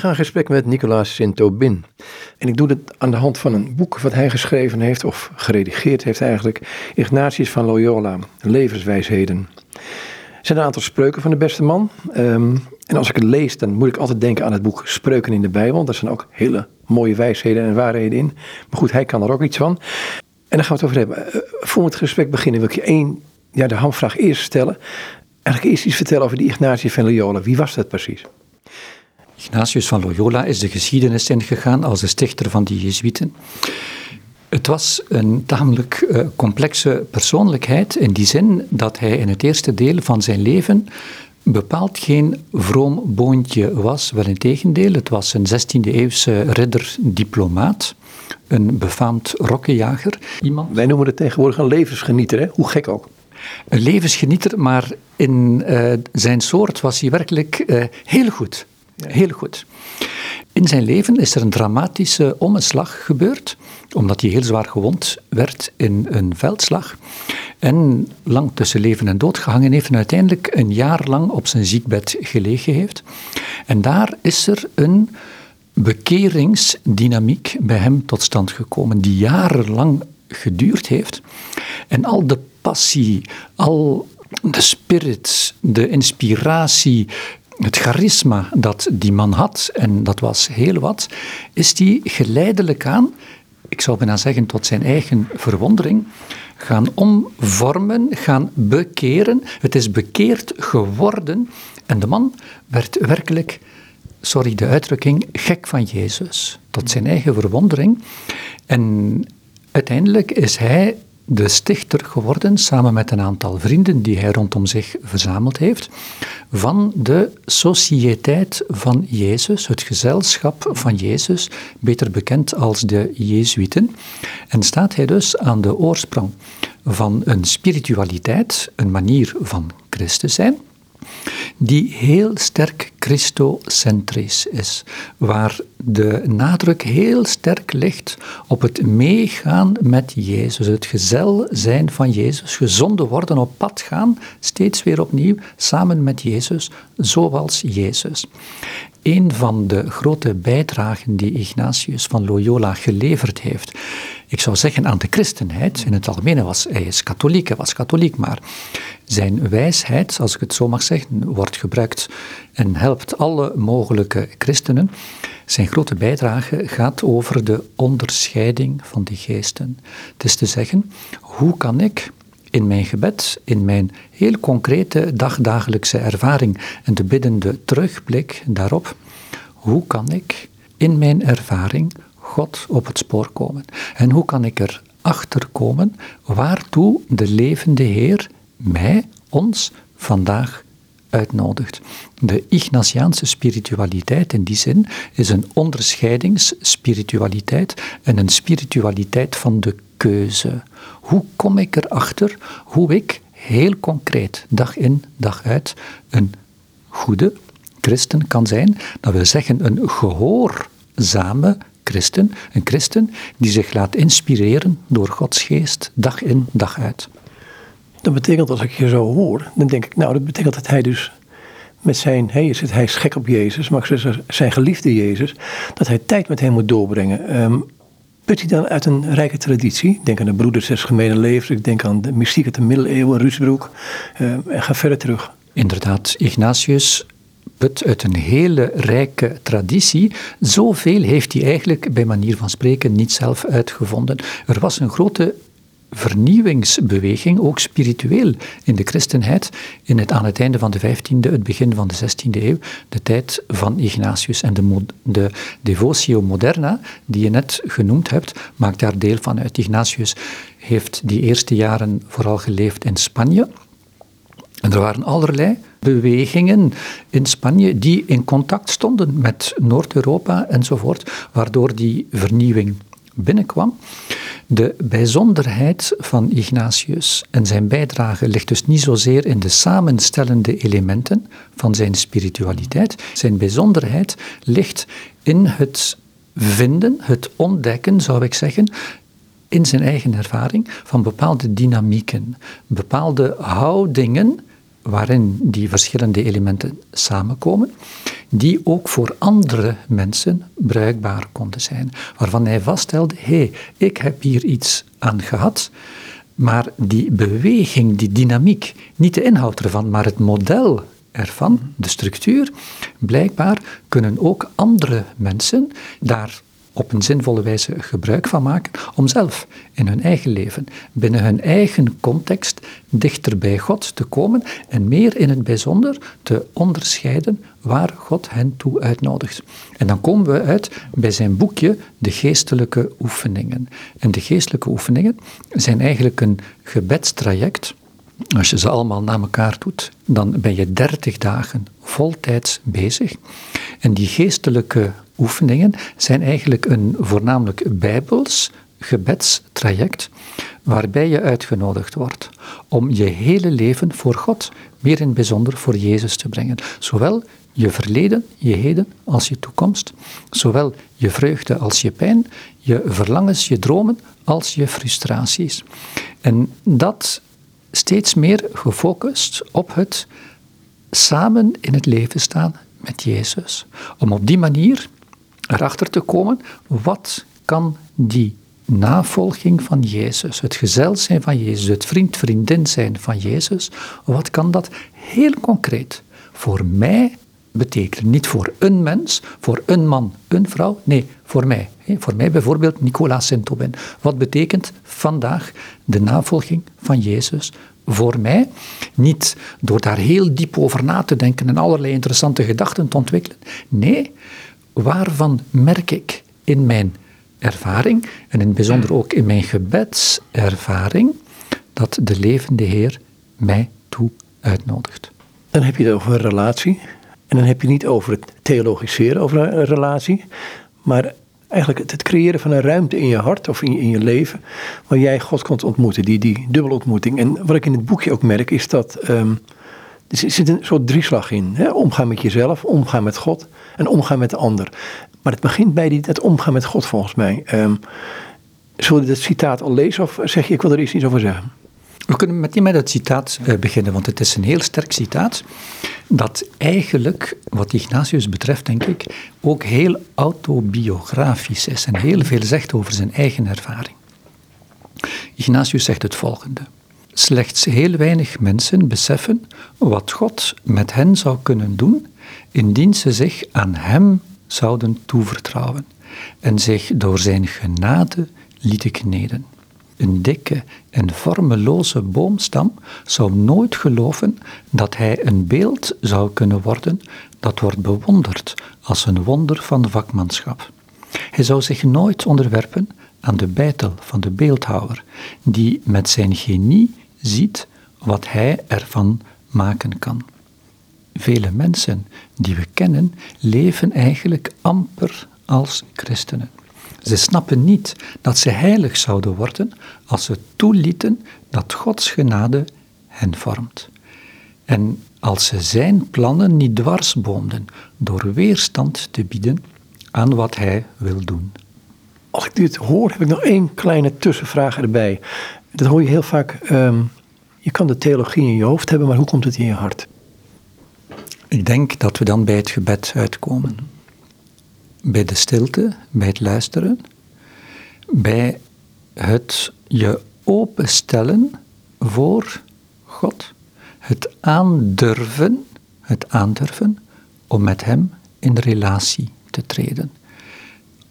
ga in gesprek met Nicolaas Sint-Aubin. En ik doe het aan de hand van een boek wat hij geschreven heeft, of geredigeerd heeft eigenlijk. Ignatius van Loyola, Levenswijsheden. Er zijn een aantal spreuken van de beste man. Ehm, en als ik het lees, dan moet ik altijd denken aan het boek Spreuken in de Bijbel. Daar zijn ook hele mooie wijsheden en waarheden in. Maar goed, hij kan er ook iets van. En daar gaan we het over hebben. Uh, voor het gesprek beginnen wil ik je één, ja, de hamvraag eerst stellen. Eigenlijk eerst iets vertellen over die Ignatius van Loyola. Wie was dat precies? Ignatius van Loyola is de geschiedenis ingegaan als de stichter van de Jezuïeten. Het was een tamelijk uh, complexe persoonlijkheid in die zin dat hij in het eerste deel van zijn leven bepaald geen vroom boontje was. Wel in tegendeel, het was een 16e-eeuwse ridder-diplomaat, een befaamd rokkenjager. Iemand... Wij noemen het tegenwoordig een levensgenieter, hè? hoe gek ook. Een levensgenieter, maar in uh, zijn soort was hij werkelijk uh, heel goed. Heel goed. In zijn leven is er een dramatische omslag gebeurd, omdat hij heel zwaar gewond werd in een veldslag. En lang tussen leven en dood gehangen heeft en uiteindelijk een jaar lang op zijn ziekbed gelegen heeft. En daar is er een bekeringsdynamiek bij hem tot stand gekomen, die jarenlang geduurd heeft. En al de passie, al de spirit, de inspiratie, het charisma dat die man had, en dat was heel wat, is die geleidelijk aan, ik zou bijna zeggen tot zijn eigen verwondering, gaan omvormen, gaan bekeren. Het is bekeerd geworden en de man werd werkelijk, sorry de uitdrukking, gek van Jezus, tot zijn eigen verwondering. En uiteindelijk is hij de stichter geworden, samen met een aantal vrienden die hij rondom zich verzameld heeft, van de Sociëteit van Jezus, het gezelschap van Jezus, beter bekend als de Jezuïten. En staat hij dus aan de oorsprong van een spiritualiteit, een manier van Christus zijn die heel sterk christocentrisch is, waar de nadruk heel sterk ligt op het meegaan met Jezus, het gezel zijn van Jezus, gezonden worden, op pad gaan, steeds weer opnieuw samen met Jezus, zoals Jezus. Een van de grote bijdragen die Ignatius van Loyola geleverd heeft, ik zou zeggen aan de christenheid, in het algemeen was hij is katholiek, hij was katholiek, maar zijn wijsheid, als ik het zo mag zeggen, wordt gebruikt en helpt alle mogelijke christenen. Zijn grote bijdrage gaat over de onderscheiding van die geesten. Het is te zeggen, hoe kan ik in mijn gebed, in mijn heel concrete dagdagelijkse ervaring en de biddende terugblik daarop, hoe kan ik in mijn ervaring God op het spoor komen? En hoe kan ik erachter komen waartoe de levende Heer mij, ons, vandaag uitnodigt. De Ignatiaanse spiritualiteit in die zin is een onderscheidingsspiritualiteit en een spiritualiteit van de keuze. Hoe kom ik erachter hoe ik heel concreet, dag in, dag uit, een goede christen kan zijn? Dat wil zeggen een gehoorzame christen, een christen die zich laat inspireren door Gods geest, dag in, dag uit. Dat betekent, als ik je zo hoor, dan denk ik, nou, dat betekent dat hij dus met zijn, hij is, het, hij is gek op Jezus, maar zijn geliefde Jezus, dat hij tijd met hem moet doorbrengen. Um, put hij dan uit een rijke traditie? Ik denk aan de Broeders des Gemene Levens, ik denk aan de mystiek uit de middeleeuwen, Rusbroek, um, en ga verder terug. Inderdaad, Ignatius uit een hele rijke traditie. Zoveel heeft hij eigenlijk bij manier van spreken niet zelf uitgevonden. Er was een grote vernieuwingsbeweging, ook spiritueel in de christenheid, in het, aan het einde van de 15e, het begin van de 16e eeuw, de tijd van Ignatius. En de, de Devotio Moderna, die je net genoemd hebt, maakt daar deel van uit. Ignatius heeft die eerste jaren vooral geleefd in Spanje. En er waren allerlei bewegingen in Spanje die in contact stonden met Noord-Europa enzovoort, waardoor die vernieuwing binnenkwam. De bijzonderheid van Ignatius en zijn bijdrage ligt dus niet zozeer in de samenstellende elementen van zijn spiritualiteit. Zijn bijzonderheid ligt in het vinden, het ontdekken, zou ik zeggen, in zijn eigen ervaring van bepaalde dynamieken, bepaalde houdingen waarin die verschillende elementen samenkomen, die ook voor andere mensen bruikbaar konden zijn. Waarvan hij vaststelde, hé, hey, ik heb hier iets aan gehad, maar die beweging, die dynamiek, niet de inhoud ervan, maar het model ervan, de structuur, blijkbaar kunnen ook andere mensen daar op een zinvolle wijze gebruik van maken om zelf in hun eigen leven, binnen hun eigen context, dichter bij God te komen en meer in het bijzonder te onderscheiden waar God hen toe uitnodigt. En dan komen we uit bij zijn boekje De geestelijke oefeningen. En de geestelijke oefeningen zijn eigenlijk een gebedstraject. Als je ze allemaal na elkaar doet, dan ben je 30 dagen voltijds bezig. En die geestelijke oefeningen zijn eigenlijk een voornamelijk bijbels gebedstraject waarbij je uitgenodigd wordt om je hele leven voor God, meer in het bijzonder voor Jezus te brengen. Zowel je verleden, je heden als je toekomst, zowel je vreugde als je pijn, je verlangens, je dromen als je frustraties. En dat steeds meer gefocust op het samen in het leven staan met Jezus. Om op die manier erachter te komen, wat kan die navolging van Jezus, het gezel zijn van Jezus, het vriend, vriendin zijn van Jezus, wat kan dat heel concreet voor mij betekenen? Niet voor een mens, voor een man, een vrouw, nee, voor mij. Voor mij bijvoorbeeld Nicolas Sint-Aubin. Wat betekent vandaag de navolging van Jezus voor mij? Niet door daar heel diep over na te denken en allerlei interessante gedachten te ontwikkelen. Nee, waarvan merk ik in mijn ervaring, en in het bijzonder ook in mijn gebedservaring, dat de levende Heer mij toe uitnodigt. Dan heb je het over een relatie. En dan heb je niet over het theologiseren over een relatie, maar eigenlijk het, creëren van een ruimte in je hart of in je, leven, waar jij God kunt ontmoeten, die, die dubbelontmoeting. En wat ik in het boekje ook merk, is dat um, er zit een soort drieslag in. Hè? Omgaan met jezelf, omgaan met God en omgaan met de ander. Maar het begint bij die, het omgaan met God volgens mij. Um, zullen we dit citaat al lezen of zeg je, ik wil er iets over zeggen? We kunnen meteen met het citaat uh, beginnen, want het is een heel sterk citaat. Dat eigenlijk, wat Ignatius betreft, denk ik, ook heel autobiografisch is en heel veel zegt over zijn eigen ervaring. Ignatius zegt het volgende. Slechts heel weinig mensen beseffen wat God met hen zou kunnen doen indien ze zich aan Hem zouden toevertrouwen en zich door Zijn genade lieten kneden. Een dikke en vormeloze boomstam zou nooit geloven dat hij een beeld zou kunnen worden dat wordt bewonderd als een wonder van vakmanschap. Hij zou zich nooit onderwerpen aan de bijtel van de beeldhouwer, die met zijn genie ziet wat hij ervan maken kan. Vele mensen die we kennen leven eigenlijk amper als christenen. Ze snappen niet dat ze heilig zouden worden als ze toelieten dat Gods genade hen vormt. En als ze zijn plannen niet dwarsboomden door weerstand te bieden aan wat hij wil doen. Als ik dit hoor, heb ik nog één kleine tussenvraag erbij. Dat hoor je heel vaak. Um, je kan de theologie in je hoofd hebben, maar hoe komt het in je hart? Ik denk dat we dan bij het gebed uitkomen. Bij de stilte, bij het luisteren, bij het je openstellen voor God, het aandurven, het aandurven om met Hem in relatie te treden.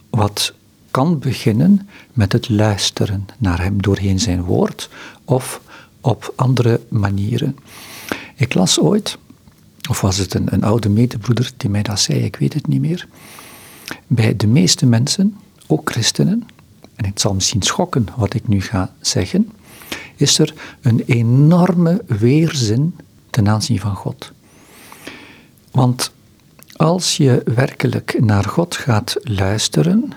Wat kan beginnen met het luisteren naar Hem doorheen Zijn woord of op andere manieren. Ik las ooit, of was het een, een oude medebroeder die mij dat zei, ik weet het niet meer. Bij de meeste mensen, ook christenen, en het zal misschien schokken wat ik nu ga zeggen, is er een enorme weerzin ten aanzien van God. Want als je werkelijk naar God gaat luisteren,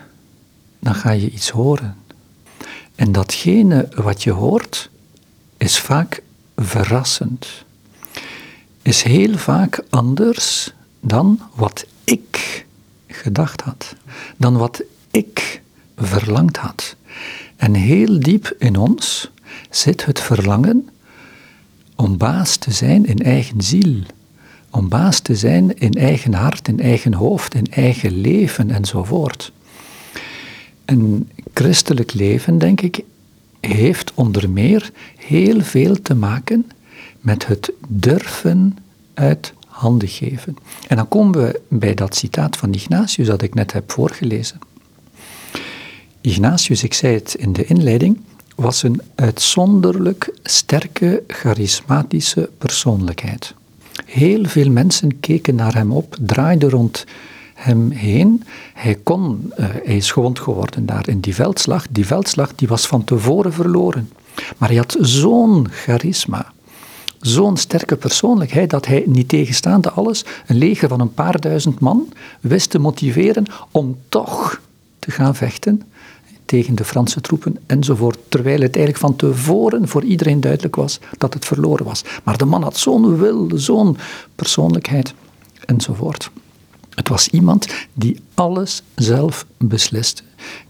dan ga je iets horen. En datgene wat je hoort, is vaak verrassend. Is heel vaak anders dan wat ik gedacht had, dan wat ik verlangd had. En heel diep in ons zit het verlangen om baas te zijn in eigen ziel, om baas te zijn in eigen hart, in eigen hoofd, in eigen leven enzovoort. Een christelijk leven, denk ik, heeft onder meer heel veel te maken met het durven uit handen geven. En dan komen we bij dat citaat van Ignatius dat ik net heb voorgelezen. Ignatius, ik zei het in de inleiding, was een uitzonderlijk sterke, charismatische persoonlijkheid. Heel veel mensen keken naar hem op, draaiden rond hem heen. Hij, kon, uh, hij is gewond geworden daar in die veldslag. Die veldslag die was van tevoren verloren. Maar hij had zo'n charisma, zo'n sterke persoonlijkheid, dat hij, niet tegenstaande alles, een leger van een paar duizend man wist te motiveren om toch te gaan vechten tegen de Franse troepen enzovoort. Terwijl het eigenlijk van tevoren voor iedereen duidelijk was dat het verloren was. Maar de man had zo'n wil, zo'n persoonlijkheid enzovoort. Het was iemand die alles zelf besliste,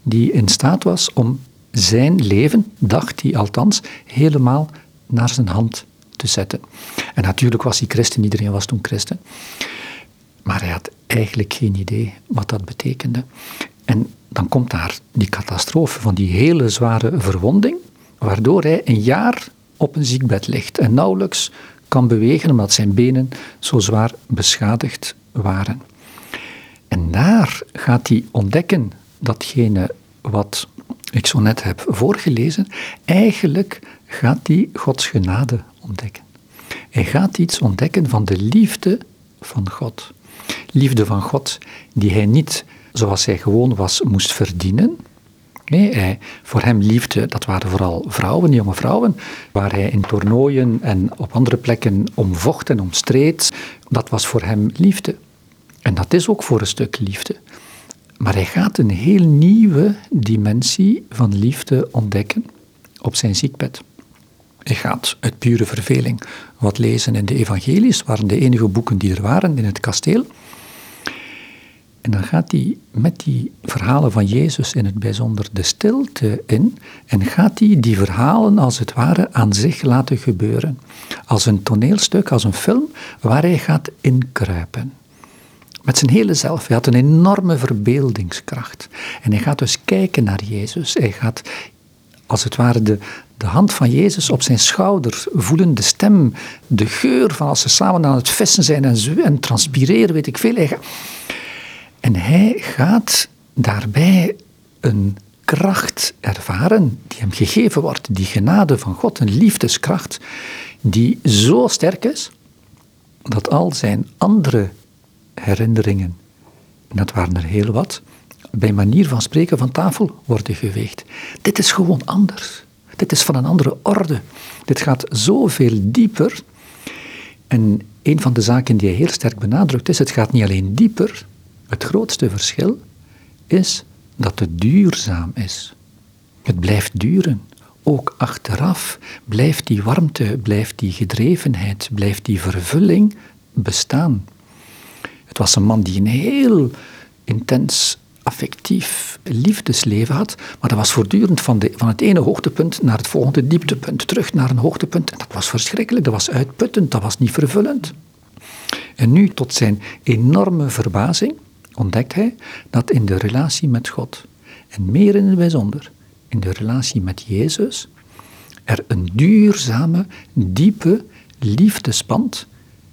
die in staat was om zijn leven, dacht hij althans, helemaal naar zijn hand te zetten. En natuurlijk was hij christen, iedereen was toen christen. Maar hij had eigenlijk geen idee wat dat betekende. En dan komt daar die catastrofe van die hele zware verwonding, waardoor hij een jaar op een ziekbed ligt en nauwelijks kan bewegen omdat zijn benen zo zwaar beschadigd waren. En daar gaat hij ontdekken datgene wat ik zo net heb voorgelezen, eigenlijk gaat hij Gods genade ontdekken. Hij gaat iets ontdekken van de liefde van God. Liefde van God die hij niet zoals hij gewoon was moest verdienen. Nee, hij, voor hem liefde, dat waren vooral vrouwen, jonge vrouwen, waar hij in toernooien en op andere plekken om vocht en om streed. Dat was voor hem liefde. En dat is ook voor een stuk liefde. Maar hij gaat een heel nieuwe dimensie van liefde ontdekken op zijn ziekbed. Hij gaat uit pure verveling wat lezen in de evangelies, waren de enige boeken die er waren in het kasteel. En dan gaat hij met die verhalen van Jezus in het bijzonder de stilte in en gaat hij die verhalen als het ware aan zich laten gebeuren. Als een toneelstuk, als een film waar hij gaat inkruipen. Met zijn hele zelf. Hij had een enorme verbeeldingskracht. En hij gaat dus kijken naar Jezus. Hij gaat als het ware de, hand van Jezus op zijn schouder voelen, de stem, de geur van als ze samen aan het vissen zijn en, en transpireren, weet ik veel. Hij en hij gaat daarbij een kracht ervaren die hem gegeven wordt, die genade van God, een liefdeskracht, die zo sterk is dat al zijn andere herinneringen, en dat waren er heel wat, bij manier van spreken van tafel worden geweegd. Dit is gewoon anders. Dit is van een andere orde. Dit gaat zoveel dieper. En een van de zaken die hij heel sterk benadrukt is, het gaat niet alleen dieper, het grootste verschil is dat het duurzaam is. Het blijft duren. Ook achteraf blijft die warmte, blijft die gedrevenheid, blijft die vervulling bestaan. Het was een man die een heel intens affectief liefdesleven had, maar dat was voortdurend van, de, van het ene hoogtepunt naar het volgende dieptepunt, terug naar een hoogtepunt. En dat was verschrikkelijk, dat was uitputtend, dat was niet vervullend. En nu, tot zijn enorme verbazing, ontdekt hij dat in de relatie met God, en meer in het bijzonder in de relatie met Jezus, er een duurzame, diepe liefdespand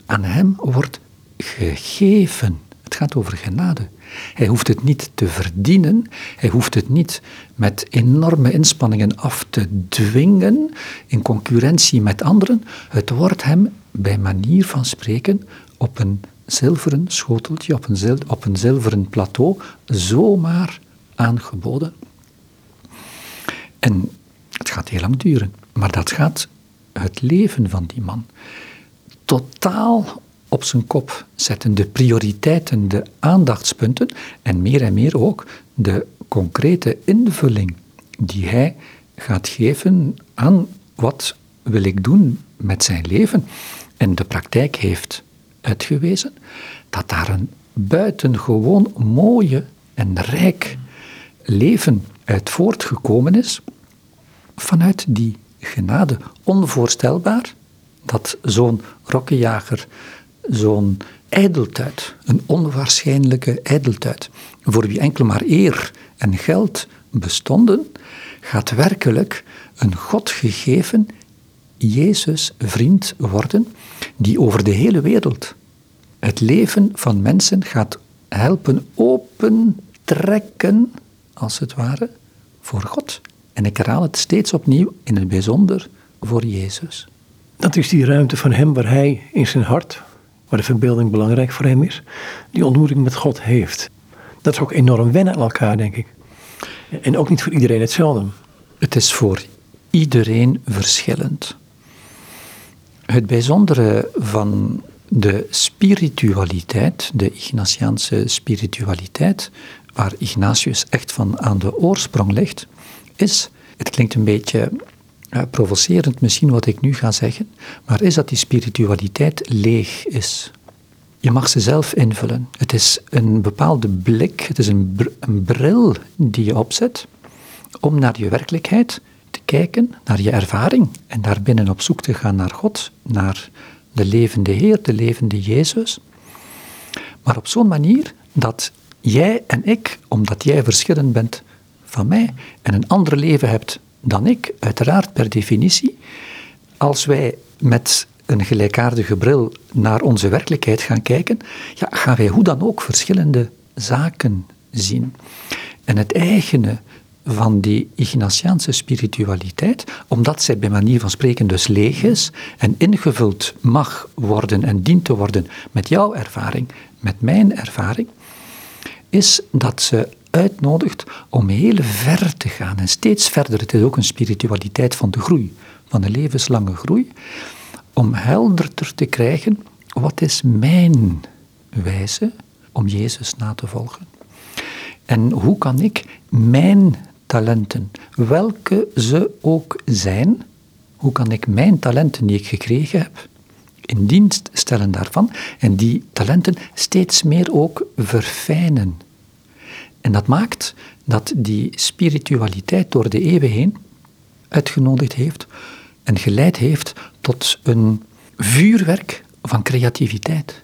aan hem wordt gegeven. Het gaat over genade. Hij hoeft het niet te verdienen, hij hoeft het niet met enorme inspanningen af te dwingen in concurrentie met anderen. Het wordt hem bij manier van spreken op een zilveren schoteltje op een, op een zilveren plateau zomaar aangeboden. En het gaat heel lang duren, maar dat gaat het leven van die man totaal op zijn kop zetten. De prioriteiten, de aandachtspunten en meer en meer ook de concrete invulling die hij gaat geven aan wat wil ik doen met zijn leven. En de praktijk heeft uitgewezen dat daar een buitengewoon mooie en rijk leven uit voortgekomen is vanuit die genade. Onvoorstelbaar dat zo'n rokkenjager zo'n ijdeltuit, een onwaarschijnlijke ijdeltuit, voor wie enkel maar eer en geld bestonden, gaat werkelijk een God gegeven Jezus vriend worden, die over de hele wereld het leven van mensen gaat helpen opentrekken, als het ware, voor God. En ik herhaal het steeds opnieuw, in het bijzonder voor Jezus. Dat is die ruimte van hem waar hij in zijn hart, waar de verbeelding belangrijk voor hem is, die ontmoeting met God heeft. Dat is ook enorm wennen aan elkaar, denk ik. En ook niet voor iedereen hetzelfde. Het is voor iedereen verschillend. Het bijzondere van de spiritualiteit, de Ignatiaanse spiritualiteit, waar Ignatius echt van aan de oorsprong ligt, is, het klinkt een beetje uh, provocerend misschien wat ik nu ga zeggen, maar is dat die spiritualiteit leeg is. Je mag ze zelf invullen. Het is een bepaalde blik, het is een, br een bril die je opzet om naar je werkelijkheid te kijken, naar je ervaring en daarbinnen op zoek te gaan naar God, naar de levende Heer, de levende Jezus. Maar op zo'n manier dat jij en ik, omdat jij verschillend bent van mij en een ander leven hebt dan ik, uiteraard per definitie, als wij met een gelijkaardige bril naar onze werkelijkheid gaan kijken, gaan wij hoe dan ook verschillende zaken zien. En het eigene van die Ignatiaanse spiritualiteit, omdat zij bij manier van spreken dus leeg is en ingevuld mag worden en dient te worden met jouw ervaring, met mijn ervaring, is dat ze uitnodigt om heel ver te gaan en steeds verder. Het is ook een spiritualiteit van de groei, van de levenslange groei, om helderder te krijgen wat is mijn wijze om Jezus na te volgen. En hoe kan ik mijn talenten, welke ze ook zijn, hoe kan ik mijn talenten die ik gekregen heb, in dienst stellen daarvan en die talenten steeds meer ook verfijnen. En dat maakt dat die spiritualiteit door de eeuwen heen uitgenodigd heeft en geleid heeft tot een vuurwerk van creativiteit.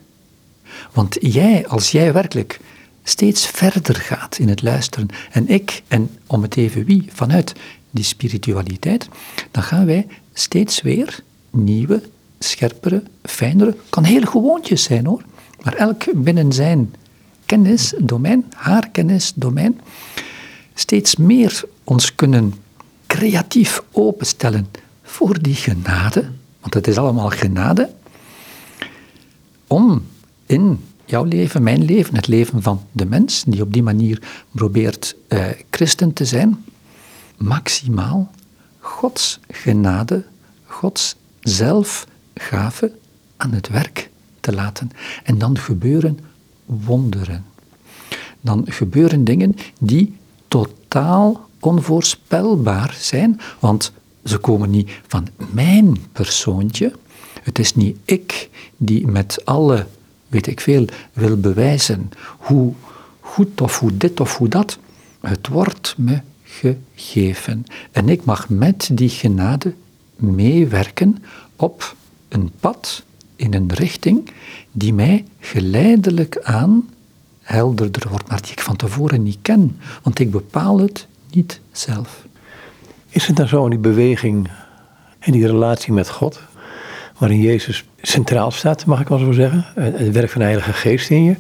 Want jij, als jij werkelijk steeds verder gaat in het luisteren. En ik, en om het even wie, vanuit die spiritualiteit, dan gaan wij steeds weer nieuwe, scherpere, fijnere, kan heel gewoontjes zijn hoor, maar elk binnen zijn kennisdomein, haar kennisdomein, steeds meer ons kunnen creatief openstellen voor die genade, want het is allemaal genade, om in jouw leven, mijn leven, het leven van de mens, die op die manier probeert eh, christen te zijn, maximaal Gods genade, Gods zelfgave aan het werk te laten. En dan gebeuren wonderen. Dan gebeuren dingen die totaal onvoorspelbaar zijn, want ze komen niet van mijn persoontje. Het is niet ik die met alle weet ik veel, wil bewijzen hoe goed of hoe dit of hoe dat. Het wordt me gegeven. En ik mag met die genade meewerken op een pad in een richting die mij geleidelijk aan helderder wordt, maar die ik van tevoren niet ken, want ik bepaal het niet zelf. Is het dan zo in die beweging en die relatie met God, waarin Jezus centraal staat, mag ik wel zo zeggen. Eh, het werk van de Heilige Geest in je.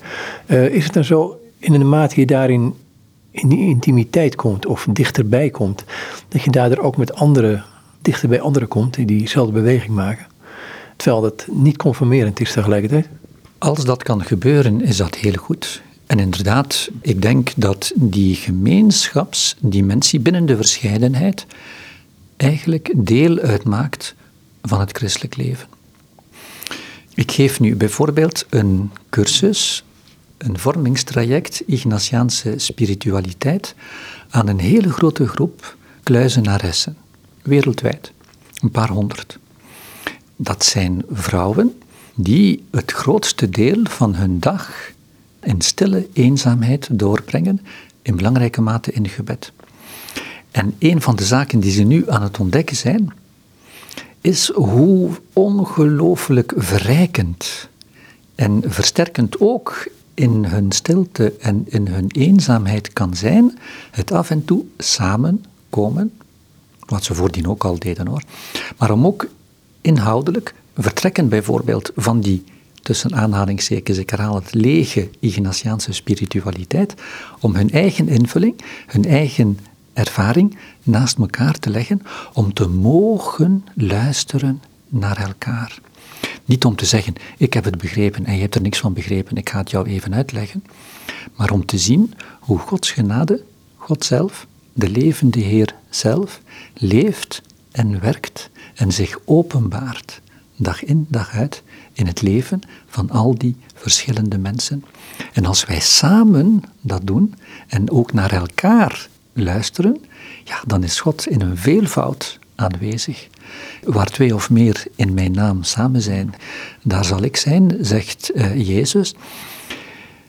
Uh, is het dan zo, in de mate je daarin in die intimiteit komt of dichterbij komt, dat je daardoor ook met anderen, dichter bij anderen komt die diezelfde beweging maken? Terwijl dat niet conformerend is tegelijkertijd. Als dat kan gebeuren, is dat heel goed. En inderdaad, ik denk dat die gemeenschapsdimensie binnen de verscheidenheid eigenlijk deel uitmaakt van het christelijk leven. Ik geef nu bijvoorbeeld een cursus, een vormingstraject Ignatiaanse spiritualiteit aan een hele grote groep kluizenaressen, wereldwijd, een paar honderd. Dat zijn vrouwen die het grootste deel van hun dag in stille eenzaamheid doorbrengen, in belangrijke mate in gebed. En een van de zaken die ze nu aan het ontdekken zijn, is hoe ongelooflijk verrijkend En versterkend ook in hun stilte en in hun eenzaamheid kan zijn, het af en toe samenkomen, wat ze voordien ook al deden hoor, maar om ook inhoudelijk, vertrekken bijvoorbeeld van die tussen aanhalingstekens, ik herhaal het, lege Ignatiaanse spiritualiteit, om hun eigen invulling, hun eigen ervaring naast elkaar te leggen, om te mogen luisteren naar elkaar. Niet om te zeggen, ik heb het begrepen en je hebt er niks van begrepen, ik ga het jou even uitleggen, maar om te zien hoe Gods genade, God zelf, de levende Heer zelf, leeft en werkt en zich openbaart, dag in, dag uit, in het leven van al die verschillende mensen. En als wij samen dat doen en ook naar elkaar luisteren, ja, dan is God in een veelvoud aanwezig. Waar twee of meer in mijn naam samen zijn, daar zal ik zijn, zegt uh, Jezus.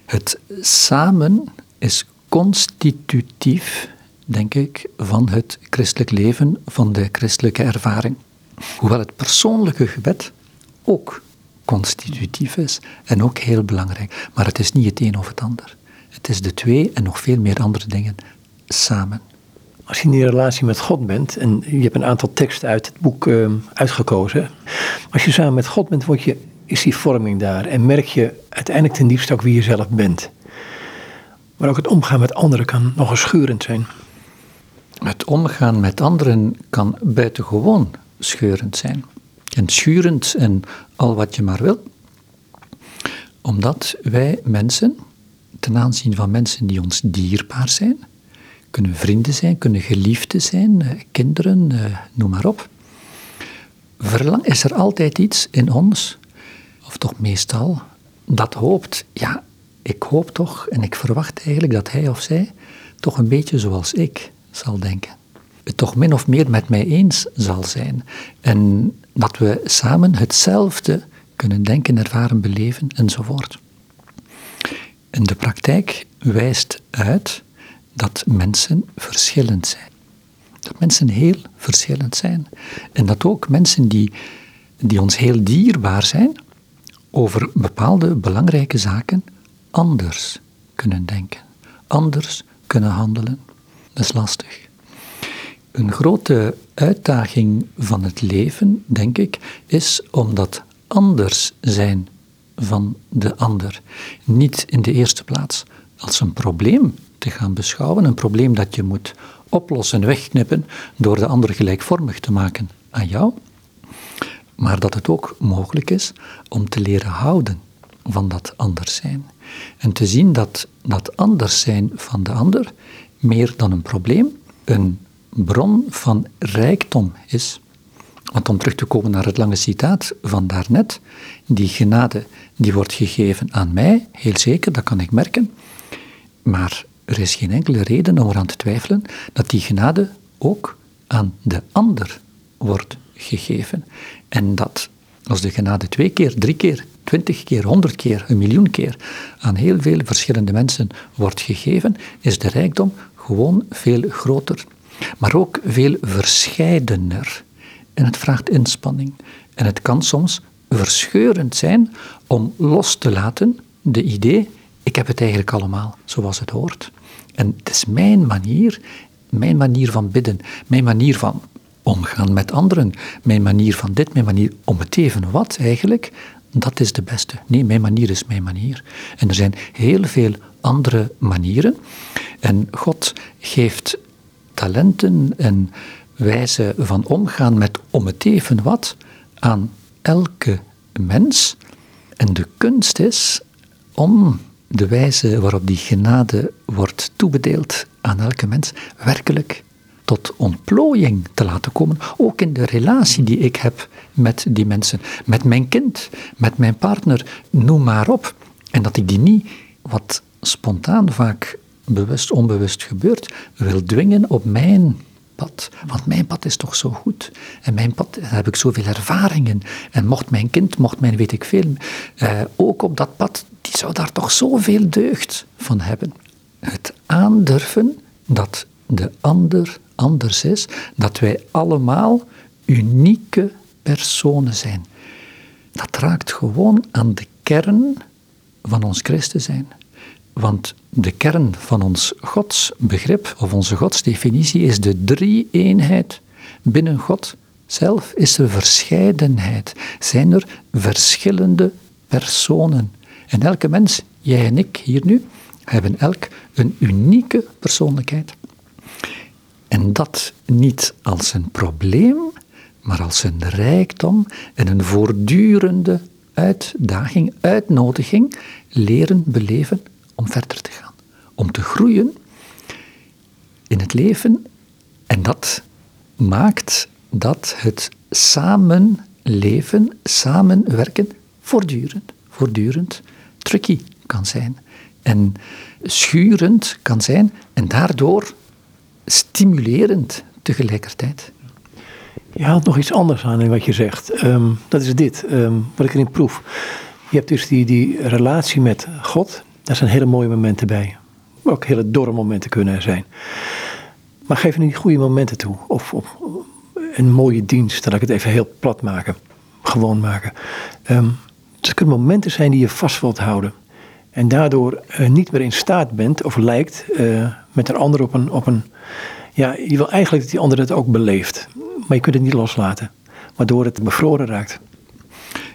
Het samen is constitutief, denk ik, van het christelijk leven, van de christelijke ervaring. Hoewel het persoonlijke gebed ook constitutief is en ook heel belangrijk. Maar het is niet het een of het ander. Het is de twee en nog veel meer andere dingen samen. Als je in die relatie met God bent, en je hebt een aantal teksten uit het boek uh, uitgekozen. Als je samen met God bent, word je, is die vorming daar. En merk je uiteindelijk ten diepste ook wie je zelf bent. Maar ook het omgaan met anderen kan nogal schurend zijn. Het omgaan met anderen kan buitengewoon scheurend zijn. En schurend en al wat je maar wil. Omdat wij mensen, ten aanzien van mensen die ons dierbaar zijn, kunnen vrienden zijn, kunnen geliefden zijn, eh, kinderen, eh, noem maar op. Verlang is er altijd iets in ons, of toch meestal, dat hoopt, ja, ik hoop toch en ik verwacht eigenlijk dat hij of zij toch een beetje zoals ik zal denken. Het toch min of meer met mij eens zal zijn. En dat we samen hetzelfde kunnen denken, ervaren, beleven enzovoort. En de praktijk wijst uit dat mensen verschillend zijn. Dat mensen heel verschillend zijn. En dat ook mensen die, die ons heel dierbaar zijn, over bepaalde belangrijke zaken anders kunnen denken, anders kunnen handelen. Dat is lastig. Een grote uitdaging van het leven, denk ik, is om dat anders zijn van de ander niet in de eerste plaats als een probleem te gaan beschouwen, een probleem dat je moet oplossen, wegknippen door de ander gelijkvormig te maken aan jou, maar dat het ook mogelijk is om te leren houden van dat anders zijn. En te zien dat dat anders zijn van de ander meer dan een probleem, een bron van rijkdom is. Want om terug te komen naar het lange citaat van daarnet, die genade die wordt gegeven aan mij, heel zeker, dat kan ik merken. Maar er is geen enkele reden om eraan te twijfelen dat die genade ook aan de ander wordt gegeven. En dat als de genade twee keer, drie keer, twintig keer, honderd keer, een miljoen keer aan heel veel verschillende mensen wordt gegeven, is de rijkdom gewoon veel groter maar ook veel verscheidener. En het vraagt inspanning. En het kan soms verscheurend zijn om los te laten de idee, ik heb het eigenlijk allemaal zoals het hoort. En het is mijn manier, mijn manier van bidden, mijn manier van omgaan met anderen, mijn manier van dit, mijn manier om het even wat eigenlijk, dat is de beste. Nee, mijn manier is mijn manier. En er zijn heel veel andere manieren. En God geeft talenten en wijze van omgaan met om het even wat aan elke mens. En de kunst is om de wijze waarop die genade wordt toebedeeld aan elke mens werkelijk tot ontplooiing te laten komen, ook in de relatie die ik heb met die mensen, met mijn kind, met mijn partner, noem maar op. En dat ik die niet, wat spontaan vaak bewust, onbewust gebeurt, wil dwingen op mijn pad. Want mijn pad is toch zo goed. En mijn pad, heb ik zoveel ervaringen. En mocht mijn kind, mocht mijn weet ik veel, eh, ook op dat pad, die zou daar toch zoveel deugd van hebben. Het aandurven dat de ander anders is, dat wij allemaal unieke personen zijn. Dat raakt gewoon aan de kern van ons christen zijn. Want de kern van ons godsbegrip of onze godsdefinitie is de drie-eenheid binnen God zelf. Is er verscheidenheid? Zijn er verschillende personen? En elke mens, jij en ik hier nu, hebben elk een unieke persoonlijkheid. En dat niet als een probleem, maar als een rijkdom en een voortdurende uitdaging, uitnodiging, leren beleven om verder te gaan. Om te groeien in het leven. En dat maakt dat het samenleven, samenwerken, voortdurend, voortdurend tricky kan zijn. En schurend kan zijn en daardoor stimulerend tegelijkertijd. Je haalt nog iets anders aan in wat je zegt. Ehm, dat is dit, um, wat ik erin proef. Je hebt dus die, die relatie met God. Daar zijn hele mooie momenten bij. Ook hele dorre momenten kunnen zijn. Maar geef niet goede momenten toe. Of, een mooie dienst, dat ik het even heel plat maken. Gewoon maken. Um, het kunnen momenten zijn die je vast wilt houden. En daardoor uh, niet meer in staat bent of lijkt uh, met een ander op een, op een. Ja, je wil eigenlijk dat die ander het ook beleeft. Maar je kunt het niet loslaten. Waardoor het bevroren raakt.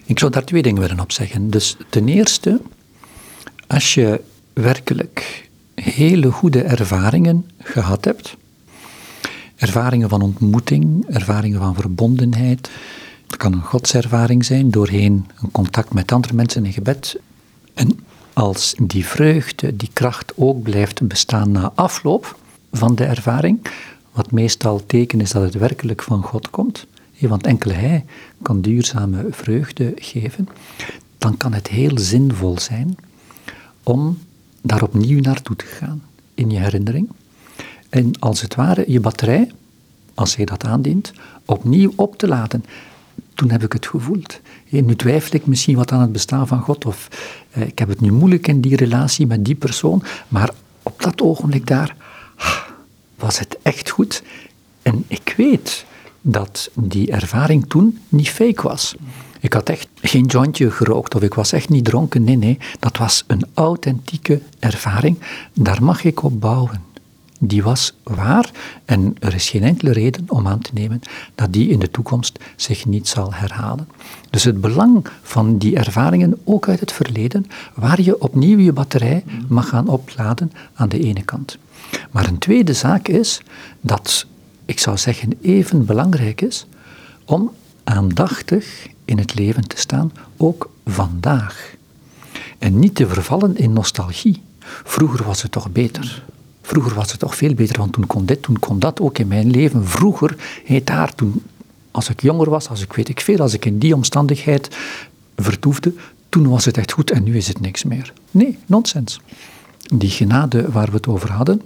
Ik zou daar twee dingen willen op zeggen. Dus ten eerste, als je werkelijk hele goede ervaringen gehad hebt, ervaringen van ontmoeting, ervaringen van verbondenheid, het kan een godservaring zijn doorheen een contact met andere mensen in gebed. En als die vreugde, die kracht ook blijft bestaan na afloop van de ervaring, wat meestal teken is dat het werkelijk van God komt, want enkel Hij kan duurzame vreugde geven, dan kan het heel zinvol zijn om daar opnieuw naartoe te gaan in je herinnering. En als het ware je batterij, als je dat aandient, opnieuw op te laden. Toen heb ik het gevoeld. Nu twijfel ik misschien wat aan het bestaan van God, of eh, ik heb het nu moeilijk in die relatie met die persoon, maar op dat ogenblik daar was het echt goed. En ik weet dat die ervaring toen niet fake was. Ik had echt geen jointje gerookt of ik was echt niet dronken. Nee, nee, dat was een authentieke ervaring. Daar mag ik op bouwen. Die was waar en er is geen enkele reden om aan te nemen dat die in de toekomst zich niet zal herhalen. Dus het belang van die ervaringen, ook uit het verleden, waar je opnieuw je batterij mag gaan opladen aan de ene kant. Maar een tweede zaak is dat, ik zou zeggen, even belangrijk is om aandachtig in het leven te staan, ook vandaag. En niet te vervallen in nostalgie. Vroeger was het toch beter. Vroeger was het toch veel beter, want toen kon dit, toen kon dat ook in mijn leven. Vroeger, heet daar, toen, als ik jonger was, als ik weet ik veel, als ik in die omstandigheid vertoefde, toen was het echt goed en nu is het niks meer. Nee, nonsens. Die genade waar we het over hadden,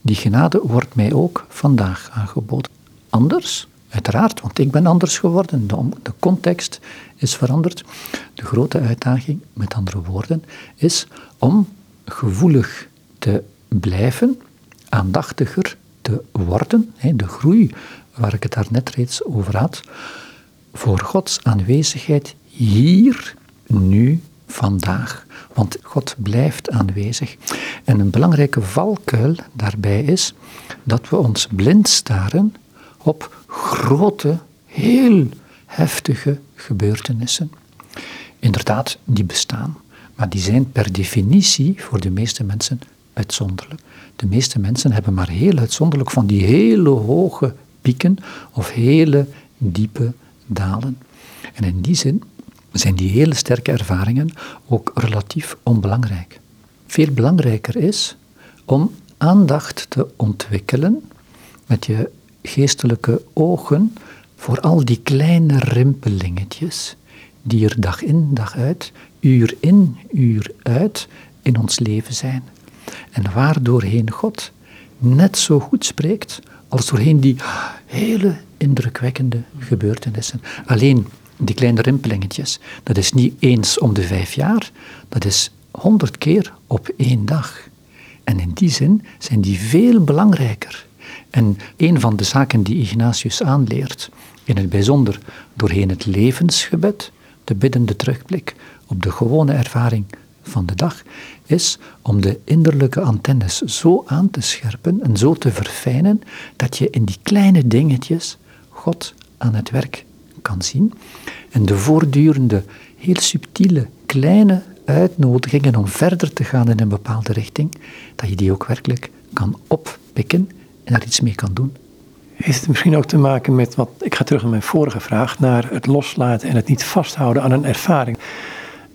die genade wordt mij ook vandaag aangeboden. Anders, uiteraard, want ik ben anders geworden, de, context is veranderd. De grote uitdaging, met andere woorden, is om gevoelig te blijven, aandachtiger te worden, de groei waar ik het daar net reeds over had, voor Gods aanwezigheid hier, nu, vandaag. Want God blijft aanwezig. En een belangrijke valkuil daarbij is dat we ons blind staren op grote, heel heftige gebeurtenissen. Inderdaad, die bestaan. Maar die zijn per definitie voor de meeste mensen uitzonderlijk. De meeste mensen hebben maar heel uitzonderlijk van die hele hoge pieken of hele diepe dalen. En in die zin zijn die hele sterke ervaringen ook relatief onbelangrijk. Veel belangrijker is om aandacht te ontwikkelen met je geestelijke ogen voor al die kleine rimpelingetjes die er dag in, dag uit, uur in, uur uit in ons leven zijn. En waar doorheen God net zo goed spreekt als doorheen die hele indrukwekkende gebeurtenissen. Alleen die kleine rimpelingetjes, dat is niet eens om de vijf jaar, dat is honderd keer op één dag. En in die zin zijn die veel belangrijker. En een van de zaken die Ignatius aanleert, in het bijzonder doorheen het levensgebed, de biddende terugblik op de gewone ervaring van de dag, is om de innerlijke antennes zo aan te scherpen en zo te verfijnen dat je in die kleine dingetjes God aan het werk kan zien. En de voortdurende, heel subtiele, kleine uitnodigingen om verder te gaan in een bepaalde richting, dat je die ook werkelijk kan oppikken en daar iets mee kan doen. Heeft het misschien ook te maken met wat, ik ga terug naar mijn vorige vraag, naar het loslaten en het niet vasthouden aan een ervaring.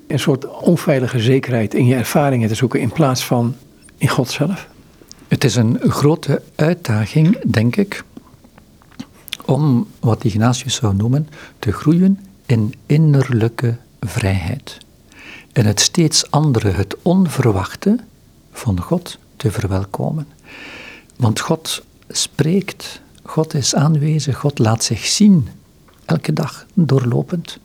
Een soort onveilige zekerheid in je ervaringen te zoeken in plaats van in God zelf? Het is een grote uitdaging, denk ik, om wat Ignatius zou noemen te groeien in innerlijke vrijheid. En het steeds andere, het onverwachte van God te verwelkomen. Want God spreekt, God is aanwezig, God laat zich zien, elke dag doorlopend.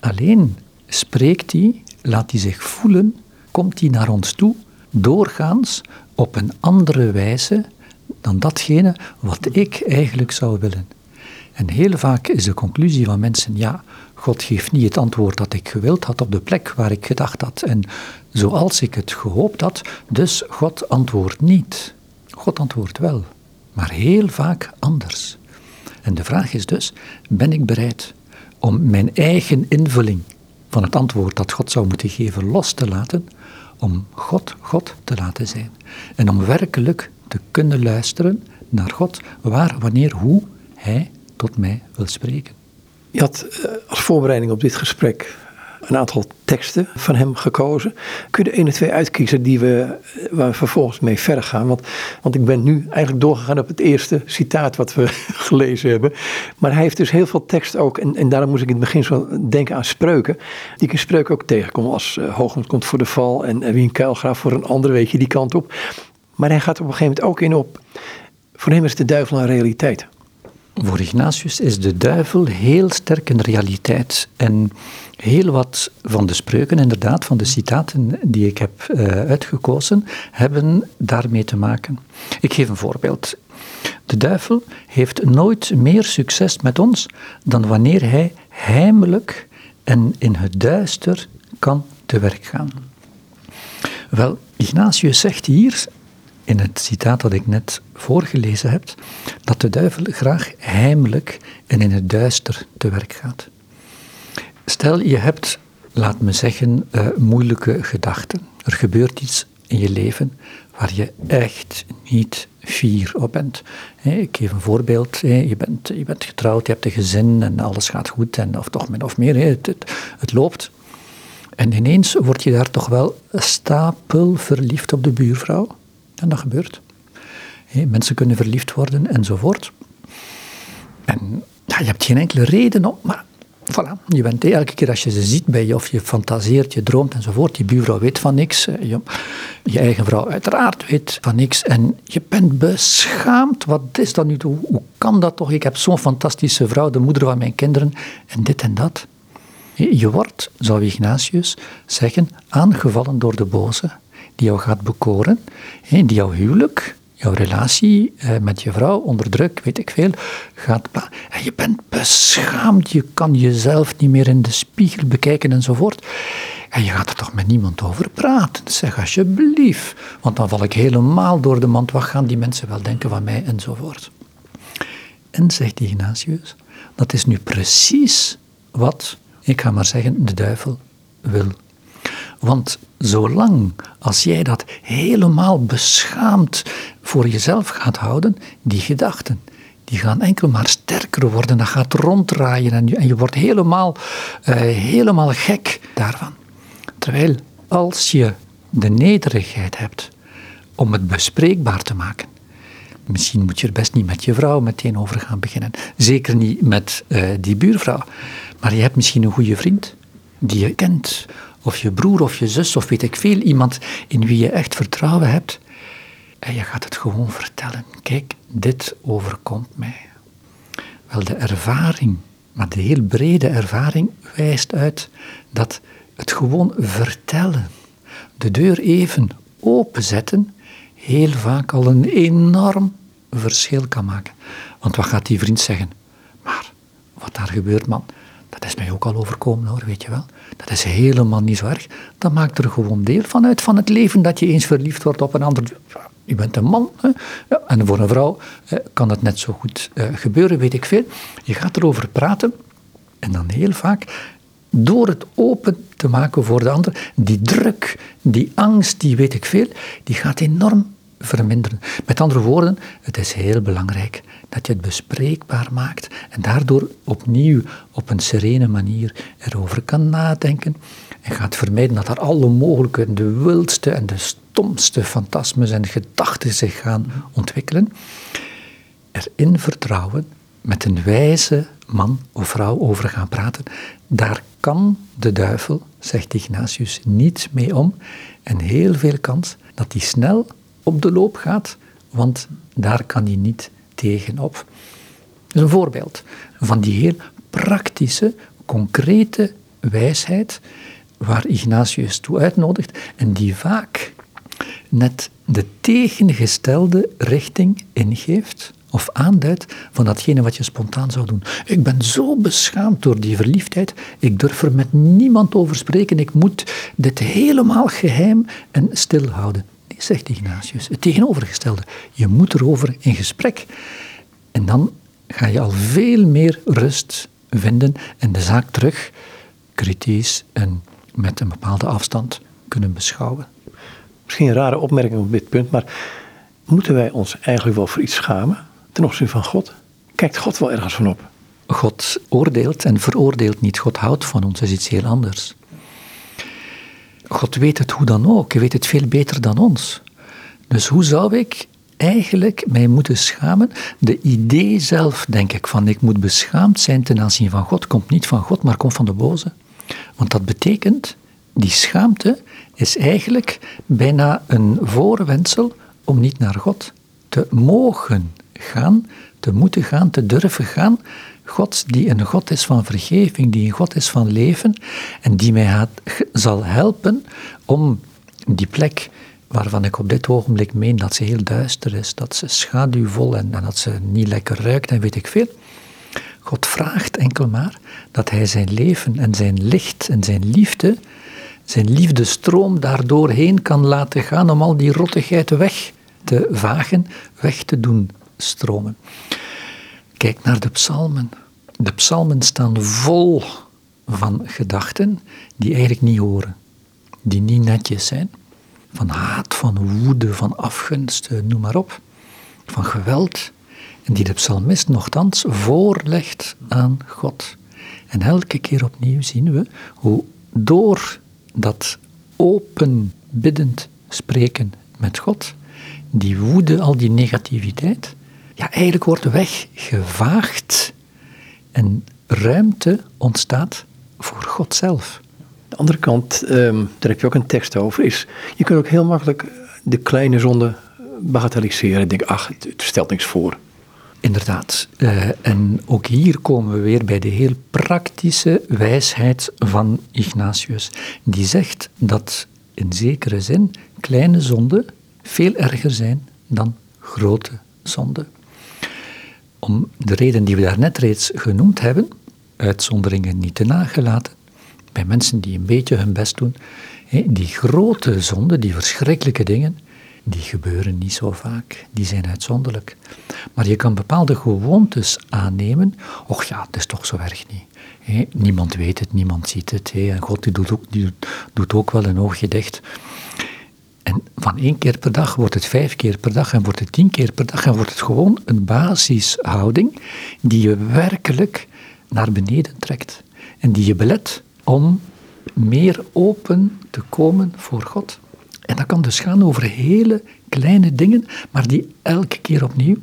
Alleen spreekt hij, laat hij zich voelen, komt hij naar ons toe, doorgaans op een andere wijze dan datgene wat ik eigenlijk zou willen. En heel vaak is de conclusie van mensen, ja, God geeft niet het antwoord dat ik gewild had op de plek waar ik gedacht had en zoals ik het gehoopt had, dus God antwoordt niet. God antwoordt wel, maar heel vaak anders. En de vraag is dus, ben ik bereid om mijn eigen invulling van het antwoord dat God zou moeten geven los te laten, om God God te laten zijn. En om werkelijk te kunnen luisteren naar God, waar, wanneer, hoe Hij tot mij wil spreken. Je had eh, als voorbereiding op dit gesprek een aantal teksten van hem gekozen. Kun je er één of twee uitkiezen die we, eh, waar we vervolgens mee verder gaan? Want, want ik ben nu eigenlijk doorgegaan op het eerste citaat wat we gelezen hebben. Maar hij heeft dus heel veel tekst ook, en, en daarom moest ik in het begin zo denken aan spreuken, die ik in spreuken ook tegenkom. Als uh, Hoogland komt voor de val en, en wie een kuilgraaf voor een ander, weet je, die kant op. Maar hij gaat op een gegeven moment ook in op, voor hem is de duivel een realiteit. Voor Ignatius is de duivel heel sterk een realiteit. En heel wat van de spreuken, inderdaad, van de citaten die ik heb uh, uitgekozen, hebben daarmee te maken. Ik geef een voorbeeld. De duivel heeft nooit meer succes met ons dan wanneer hij heimelijk en in het duister kan te werk gaan. Wel, Ignatius zegt hier in het citaat dat ik net voorgelezen heb, dat de duivel graag heimelijk en in het duister te werk gaat. Stel, je hebt, laat me zeggen, uh, moeilijke gedachten. Er gebeurt iets in je leven waar je echt niet fier op bent. Ik geef een voorbeeld. Je bent, je bent getrouwd, je hebt een gezin en alles gaat goed, en, of toch min of meer, het, het loopt. En ineens word je daar toch wel stapel verliefd op de buurvrouw. En dat gebeurt. mensen kunnen verliefd worden enzovoort. En ja, je hebt geen enkele reden om, maar voilà, je bent elke keer als je ze ziet bij je, of je fantaseert, je droomt enzovoort, die buurvrouw weet van niks, je, je eigen vrouw uiteraard weet van niks, en je bent beschaamd. Wat is dat nu? Hoe, hoe kan dat toch? Ik heb zo'n fantastische vrouw, de moeder van mijn kinderen, en dit en dat. Je wordt, zou Ignatius zeggen, aangevallen door de boze die jou gaat bekoren, die jouw huwelijk, jouw relatie eh, met je vrouw onder druk, weet ik veel, gaat. En je bent beschaamd, je kan jezelf niet meer in de spiegel bekijken enzovoort. En je gaat er toch met niemand over praten. Zeg alsjeblieft, want dan val ik helemaal door de mand. Wat gaan die mensen wel denken van mij enzovoort. En zegt Ignatius, dat is nu precies wat, ik ga maar zeggen, de duivel wil want zolang als jij dat helemaal beschaamd voor jezelf gaat houden, die gedachten, die gaan enkel maar sterker worden. Dat gaat ronddraaien en je, wordt helemaal, uh, helemaal gek daarvan. Terwijl als je de nederigheid hebt om het bespreekbaar te maken, misschien moet je er best niet met je vrouw meteen over gaan beginnen. Zeker niet met uh, die buurvrouw. Maar je hebt misschien een goede vriend die je kent of je broer of je zus of weet ik veel, iemand in wie je echt vertrouwen hebt. En je gaat het gewoon vertellen. Kijk, dit overkomt mij. Wel, de ervaring, maar de heel brede ervaring wijst uit dat het gewoon vertellen, de deur even openzetten, heel vaak al een enorm verschil kan maken. Want wat gaat die vriend zeggen? Maar wat daar gebeurt, man, Dat is mij ook al overkomen hoor, weet je wel. Dat is helemaal niet zo erg. Dat maakt er gewoon deel van uit van het leven dat je eens verliefd wordt op een ander. Je bent een man hè? Ja, en voor een vrouw kan dat net zo goed uh, gebeuren, weet ik veel. Je gaat erover praten en dan heel vaak door het open te maken voor de ander, die druk, die angst, die weet ik veel, die gaat enorm verminderen. Met andere woorden, het is heel belangrijk dat je het bespreekbaar maakt en daardoor opnieuw op een serene manier erover kan nadenken en gaat vermijden dat er alle mogelijke, de wildste en de stomste fantasmes en gedachten zich gaan ontwikkelen. Erin vertrouwen met een wijze man of vrouw over gaan praten, daar kan de duivel, zegt Ignatius, niet mee om en heel veel kans dat hij snel op de loop gaat, want daar kan hij niet tegenop. Is een voorbeeld van die heel praktische, concrete wijsheid waar Ignatius toe uitnodigt en die vaak net de tegengestelde richting ingeeft of aanduidt van datgene wat je spontaan zou doen. Ik ben zo beschaamd door die verliefdheid, ik durf er met niemand over spreken, ik moet dit helemaal geheim en stil houden. Zegt Ignatius, het tegenovergestelde. Je moet erover in gesprek. En dan ga je al veel meer rust vinden en de zaak terug kritisch en met een bepaalde afstand kunnen beschouwen. Misschien een rare opmerking op dit punt, maar moeten wij ons eigenlijk wel voor iets schamen ten opzichte van God? Kijkt God wel ergens van op? God oordeelt en veroordeelt niet. God houdt van ons, dat is iets heel anders. God weet het hoe dan ook, hij weet het veel beter dan ons. Dus hoe zou ik eigenlijk mij moeten schamen? De idee zelf, denk ik, van ik moet beschaamd zijn ten aanzien van God, komt niet van God, maar komt van de boze. Want dat betekent, die schaamte is eigenlijk bijna een voorwendsel om niet naar God te mogen gaan, te moeten gaan, te durven gaan. God die een God is van vergeving, die een God is van leven en die mij zal helpen om die plek waarvan ik op dit ogenblik meen dat ze heel duister is, dat ze schaduwvol en, en dat ze niet lekker ruikt en weet ik veel. God vraagt enkel maar dat hij zijn leven en zijn licht en zijn liefde, zijn liefdestroom daardoorheen kan laten gaan om al die rottigheid weg te vagen, weg te doen stromen. Kijk naar de psalmen. De psalmen staan vol van gedachten die eigenlijk niet horen, die niet netjes zijn. Van haat, van woede, van afgunst, noem maar op. Van geweld. En die de psalmist nogthans voorlegt aan God. En elke keer opnieuw zien we hoe door dat open biddend spreken met God, die woede, al die negativiteit, ja, eigenlijk wordt weggevaagd en ruimte ontstaat voor God zelf. De andere kant, um, daar heb je ook een tekst over, is je kunt ook heel makkelijk de kleine zonde bagatelliseren. Denk, ach, het, stelt niks voor. Inderdaad. Uh, en ook hier komen we weer bij de heel praktische wijsheid van Ignatius. Die zegt dat in zekere zin kleine zonden veel erger zijn dan grote zonden om de reden die we daarnet reeds genoemd hebben, uitzonderingen niet te nagelaten, bij mensen die een beetje hun best doen, die grote zonden, die verschrikkelijke dingen, die gebeuren niet zo vaak, die zijn uitzonderlijk. Maar je kan bepaalde gewoontes aannemen, och ja, het is toch zo erg niet. niemand weet het, niemand ziet het, en God die doet, ook, die doet ook wel een oogje dicht. En van één keer per dag wordt het vijf keer per dag en wordt het tien keer per dag en wordt het gewoon een basishouding die je werkelijk naar beneden trekt. En die je belet om meer open te komen voor God. En dat kan dus gaan over hele kleine dingen, maar die elke keer opnieuw,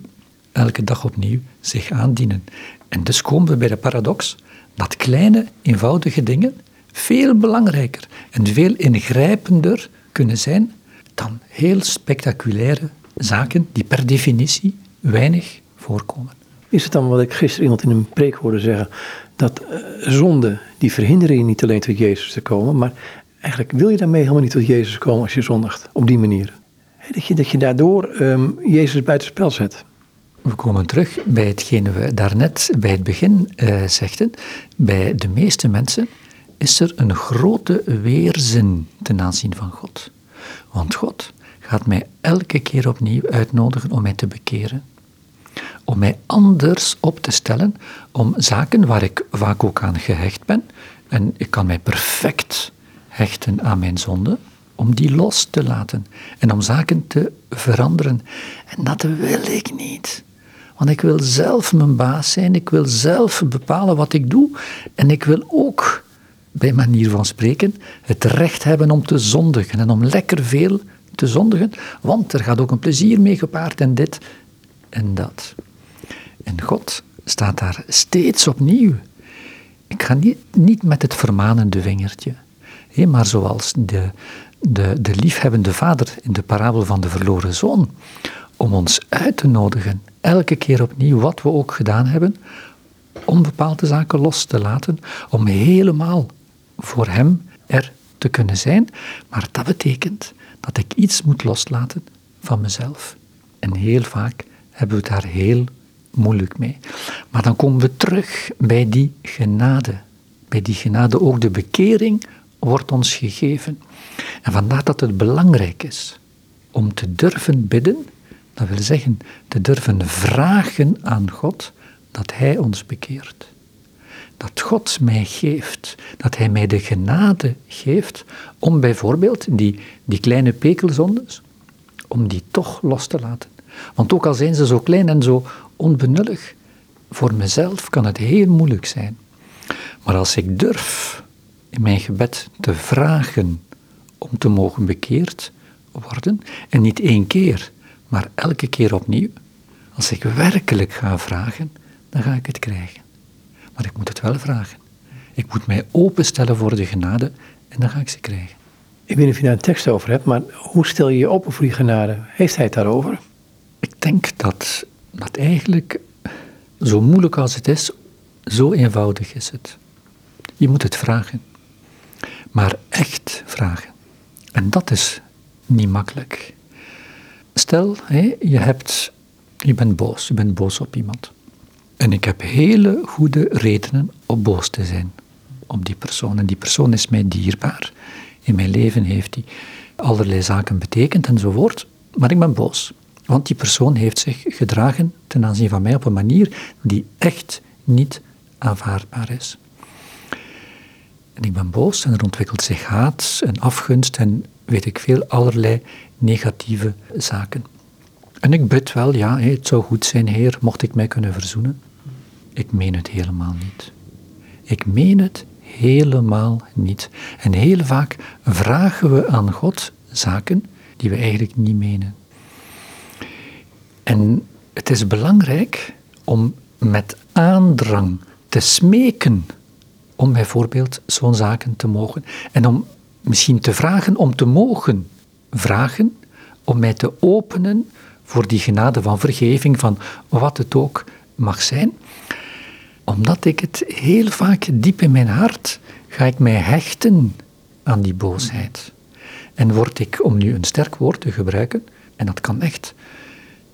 elke dag opnieuw zich aandienen. En dus komen we bij de paradox dat kleine, eenvoudige dingen veel belangrijker en veel ingrijpender kunnen zijn dan heel spectaculaire zaken die per definitie weinig voorkomen. Is het dan wat ik gisteren iemand in een preek hoorde zeggen, dat uh, zonden die verhinderen je niet alleen tot Jezus te komen, maar eigenlijk wil je daarmee helemaal niet tot Jezus komen als je zondigt, op die manier. Dat je, dat je daardoor um, Jezus buitenspel zet. we komen terug bij hetgene we daarnet bij het begin uh, zegden. Bij de meeste mensen is er een grote weerzin ten aanzien van God. Want God gaat mij elke keer opnieuw uitnodigen om mij te bekeren. Om mij anders op te stellen om zaken waar ik vaak ook aan gehecht ben. En ik kan mij perfect hechten aan mijn zonde, om die los te laten en om zaken te veranderen. En dat wil ik niet. Want ik wil zelf mijn baas zijn, ik wil zelf bepalen wat ik doe en ik wil ook, bij manier van spreken, het recht hebben om te zondigen en om lekker veel te zondigen, want er gaat ook een plezier mee gepaard en dit en dat. En God staat daar steeds opnieuw. Ik ga niet, niet met het vermanende vingertje, maar zoals de, de, de liefhebbende vader in de parabel van de verloren zoon, om ons uit te nodigen, elke keer opnieuw, wat we ook gedaan hebben, om bepaalde zaken los te laten, om helemaal voor hem er te kunnen zijn. Maar dat betekent dat ik iets moet loslaten van mezelf. En heel vaak hebben we daar heel moeilijk mee. Maar dan komen we terug bij die genade. Bij die genade ook de bekering wordt ons gegeven. En vandaar dat het belangrijk is om te durven bidden, dat wil zeggen te durven vragen aan God dat Hij ons bekeert. Dat God mij geeft, dat Hij mij de genade geeft om bijvoorbeeld die, die kleine pekelzondes, om die toch los te laten. Want ook al zijn ze zo klein en zo onbenullig, voor mezelf kan het heel moeilijk zijn. Maar als ik durf in mijn gebed te vragen om te mogen bekeerd worden, en niet één keer, maar elke keer opnieuw, als ik werkelijk ga vragen, dan ga ik het krijgen. Maar ik moet het wel vragen. Ik moet mij openstellen voor de genade en dan ga ik ze krijgen. Ik weet niet of je daar een tekst over hebt, maar hoe stel je je open voor die genade? Heeft hij het daarover? Ik denk dat dat eigenlijk, zo moeilijk als het is, zo eenvoudig is het. Je moet het vragen. Maar echt vragen. En dat is niet makkelijk. Stel, hé, je, hebt, je bent boos, je bent boos op iemand. En ik heb hele goede redenen om boos te zijn op die persoon. En die persoon is mij dierbaar. In mijn leven heeft hij allerlei zaken betekend enzovoort. Maar ik ben boos. Want die persoon heeft zich gedragen ten aanzien van mij op een manier die echt niet aanvaardbaar is. En ik ben boos en er ontwikkelt zich haat en afgunst en weet ik veel, allerlei negatieve zaken. En ik bid wel, ja, het zou goed zijn, Heer, mocht ik mij kunnen verzoenen. Ik meen het helemaal niet. Ik meen het helemaal niet. En heel vaak vragen we aan God zaken die we eigenlijk niet menen. En het is belangrijk om met aandrang te smeken om bijvoorbeeld zo'n zaken te mogen. En om misschien te vragen om te mogen vragen, om mij te openen voor die genade van vergeving, van wat het ook mag zijn. Omdat ik het heel vaak diep in mijn hart ga ik mij hechten aan die boosheid. En word ik, om nu een sterk woord te gebruiken, en dat kan echt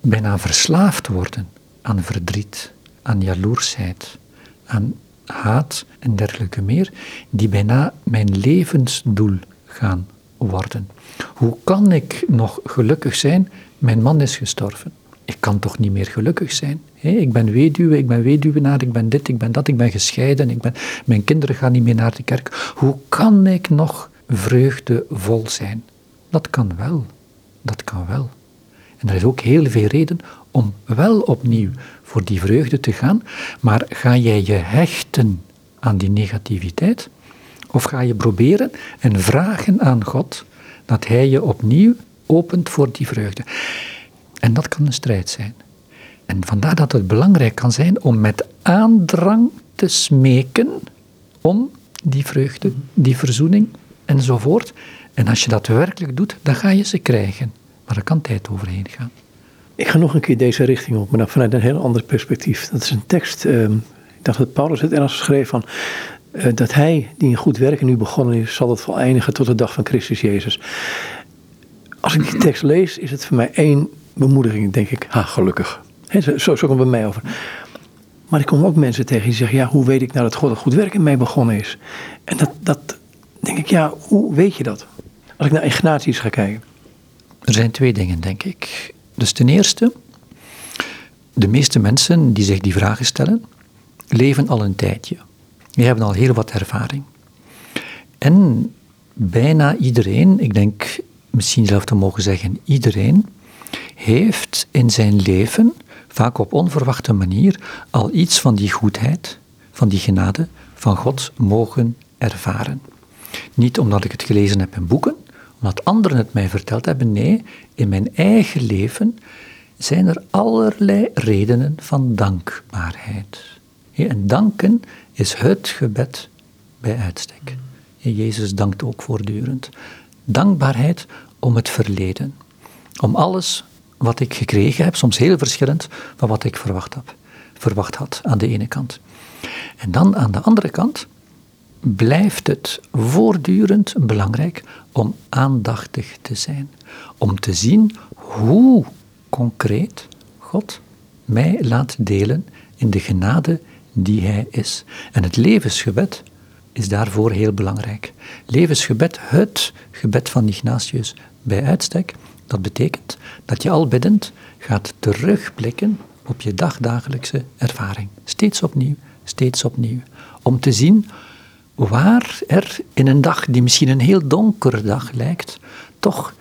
bijna verslaafd worden aan verdriet, aan jaloersheid, aan haat en dergelijke meer, die bijna mijn levensdoel gaan worden. Hoe kan ik nog gelukkig zijn? Mijn man is gestorven. Ik kan toch niet meer gelukkig zijn? ik ben weduwe, ik ben weduwenaar, ik ben dit, ik ben dat, ik ben gescheiden, ik ben, mijn kinderen gaan niet meer naar de kerk. Hoe kan ik nog vreugdevol zijn? Dat kan wel. Dat kan wel. En er is ook heel veel reden om wel opnieuw voor die vreugde te gaan, maar ga jij je hechten aan die negativiteit? Of ga je proberen en vragen aan God dat Hij je opnieuw opent voor die vreugde? En dat kan een strijd zijn. En vandaar dat het belangrijk kan zijn om met aandrang te smeken om die vreugde, die verzoening enzovoort. En als je dat werkelijk doet, dan ga je ze krijgen. Maar er kan tijd overheen gaan. Ik ga nog een keer deze richting op, maar vanuit een heel ander perspectief. Dat is een tekst, uh, ik dacht dat Paulus het ergens schreef van... Uh, dat hij, die een goed werk nu begonnen is, zal het voleindigen tot de dag van Christus Jezus. Als ik die tekst lees, is het voor mij één bemoediging, denk ik, ha, gelukkig. He, zo, zo komt het bij mij over. Maar ik kom ook mensen tegen die zeggen, ja, hoe weet ik nou dat God een goed werk in mij begonnen is? En dat, dat denk ik, ja, hoe weet je dat? Als ik naar Ignatius ga kijken. Er zijn twee dingen, denk ik. Dus ten eerste, de meeste mensen die zich die vragen stellen, leven al een tijdje. Die hebben al heel wat ervaring. En bijna iedereen, ik denk misschien zelf te mogen zeggen iedereen, heeft in zijn leven, vaak op onverwachte manier, al iets van die goedheid, van die genade van God mogen ervaren. Niet omdat ik het gelezen heb in boeken, omdat anderen het mij verteld hebben. Nee, in mijn eigen leven zijn er allerlei redenen van dankbaarheid. En danken is het gebed bij uitstek. Jezus dankt ook voortdurend. Dankbaarheid om het verleden. Om alles wat ik gekregen heb, soms heel verschillend van wat ik verwacht, heb, verwacht had aan de ene kant. En dan aan de andere kant blijft het voortdurend belangrijk om aandachtig te zijn. Om te zien hoe concreet God mij laat delen in de genade die Hij is. En het levensgebed is daarvoor heel belangrijk. Levensgebed, het gebed van Ignatius bij uitstek, dat betekent dat je al biddend gaat terugblikken op je dagdagelijkse ervaring. Steeds opnieuw, steeds opnieuw. Om te zien waar er in een dag die misschien een heel donkere dag lijkt, toch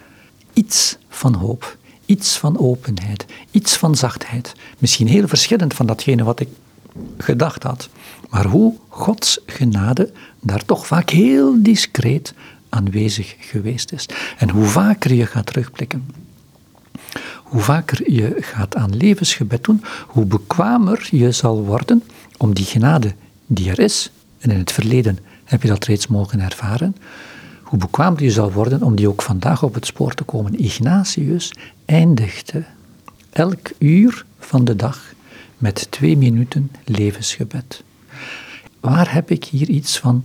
iets van hoop, iets van openheid, iets van zachtheid, misschien heel verschillend van datgene wat ik gedacht had, maar hoe Gods genade daar toch vaak heel discreet aanwezig geweest is. En hoe vaker je gaat terugblikken, hoe vaker je gaat aan levensgebed doen, hoe bekwamer je zal worden om die genade die er is, en in het verleden heb je dat reeds mogen ervaren, hoe bekwamer je zal worden om die ook vandaag op het spoor te komen. Ignatius eindigde elk uur van de dag met twee minuten levensgebed. Waar heb ik hier iets van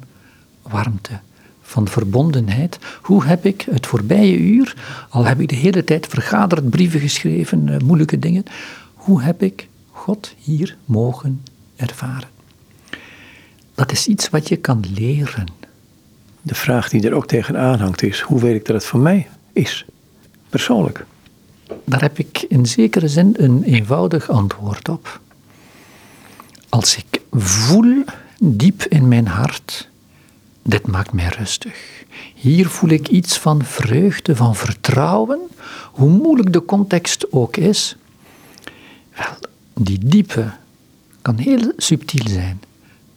warmte, van verbondenheid? Hoe heb ik het voorbije uur, al heb ik de hele tijd vergaderd, brieven geschreven, eh, moeilijke dingen, hoe heb ik God hier mogen ervaren? Dat is iets wat je kan leren. De vraag die er ook tegenaan hangt is: hoe weet ik dat het voor mij is? Persoonlijk. Daar heb ik in zekere zin een eenvoudig antwoord op. Als ik voel diep in mijn hart, dit maakt mij rustig. Hier voel ik iets van vreugde, van vertrouwen, hoe moeilijk de context ook is. Wel, die diepe kan heel subtiel zijn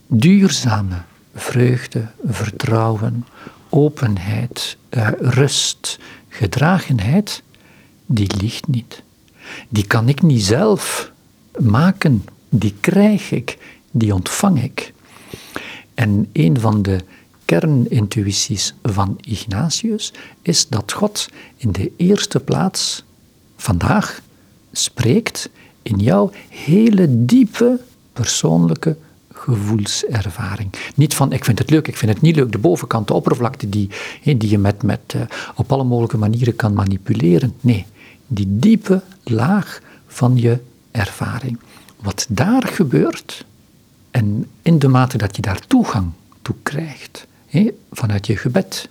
duurzame vreugde, vertrouwen, openheid, uh, rust, gedragenheid, die ligt niet. Die kan ik niet zelf maken, die krijg ik, die ontvang ik. En een van de kernintuïties van Ignatius is dat God in de eerste plaats vandaag spreekt in jouw hele diepe persoonlijke gevoelservaring. Niet van ik vind het leuk, ik vind het niet leuk. De bovenkant, de oppervlakte die, die je met, met, uh, op alle mogelijke manieren kan manipuleren. Nee, die diepe laag van je ervaring. Wat daar gebeurt, en in de mate dat je daar toegang toe krijgt, vanuit je gebed,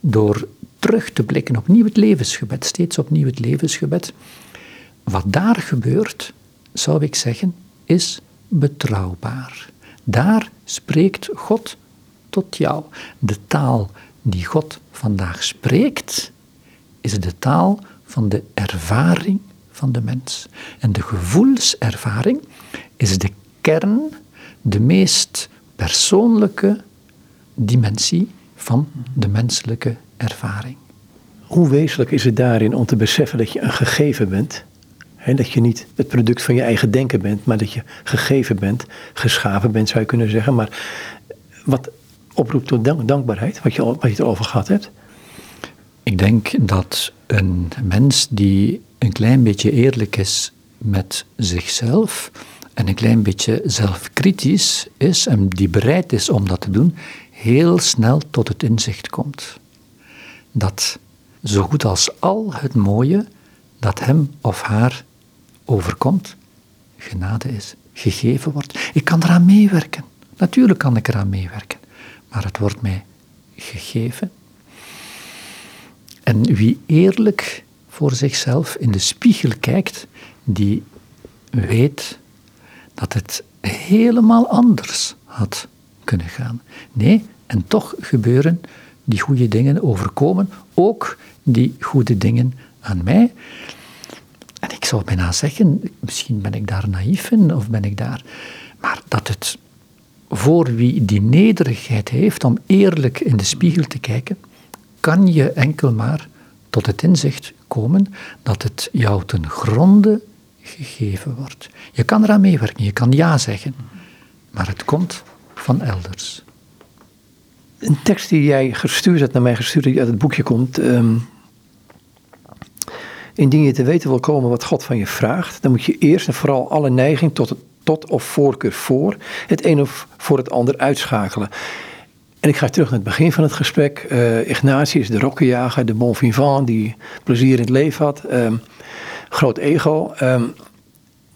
door terug te blikken opnieuw het levensgebed, steeds opnieuw het levensgebed, wat daar gebeurt, zou ik zeggen, is betrouwbaar. Daar spreekt God tot jou. De taal die God vandaag spreekt, is de taal van de ervaring van de mens. En de gevoelservaring is de kern, de meest persoonlijke dimensie van de menselijke ervaring. Hoe wezenlijk is het daarin om te beseffen dat je een gegeven bent dat je niet het product van je eigen denken bent, maar dat je gegeven bent, geschapen bent, zou je kunnen zeggen. Maar wat oproept tot dankbaarheid, wat je, wat je het over gehad hebt? Ik denk dat een mens die een klein beetje eerlijk is met zichzelf en een klein beetje zelfkritisch is en die bereid is om dat te doen, heel snel tot het inzicht komt. Dat zo goed als al het mooie dat hem of haar overkomt, genade is, gegeven wordt. Ik kan eraan meewerken. Natuurlijk kan ik eraan meewerken. Maar het wordt mij gegeven. En wie eerlijk voor zichzelf in de spiegel kijkt, die weet dat het helemaal anders had kunnen gaan. Nee, en toch gebeuren die goede dingen overkomen, ook die goede dingen aan mij. En ik zou bijna zeggen, misschien ben ik daar naïef in, of ben ik daar, maar dat het voor wie die nederigheid heeft om eerlijk in de spiegel te kijken, kan je enkel maar tot het inzicht komen dat het jou ten gronde gegeven wordt. Je kan eraan meewerken, je kan ja zeggen, maar het komt van elders. Een tekst die jij gestuurd hebt, naar mij gestuurd, die uit het boekje komt. Um, indien je te weten wil komen wat God van je vraagt, dan moet je eerst en vooral alle neiging tot, tot of voorkeur voor het een of voor het ander uitschakelen. En ik ga terug naar het begin van het gesprek. Uh, Ignatius, de rokkenjager, de bon vivant, die plezier in het leven had. Um, groot ego. Um,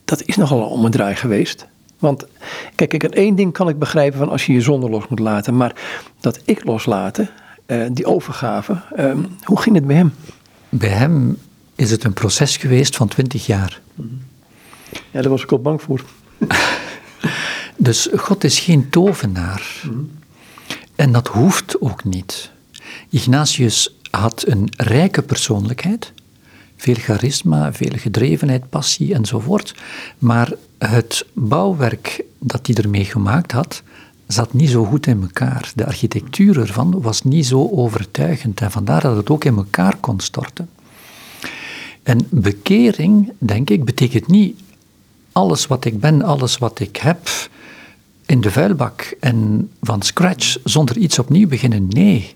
dat is nogal een ommedraai geweest. Want kijk, ik, één ding kan ik begrijpen van als je je zonde los moet laten. Maar dat ik loslaten, uh, die overgave, um, hoe ging het bij hem? Bij hem is het een proces geweest van twintig jaar. Ja, daar was ik al bang voor. dus God is geen tovenaar. Mm. En dat hoeft ook niet. Ignatius had een rijke persoonlijkheid, veel charisma, veel gedrevenheid, passie enzovoort. Maar het bouwwerk dat hij ermee gemaakt had, zat niet zo goed in elkaar. De architectuur ervan was niet zo overtuigend en vandaar dat het ook in elkaar kon storten. En bekering, denk ik, betekent niet alles wat ik ben, alles wat ik heb, in de vuilbak en van scratch zonder iets opnieuw beginnen. Nee,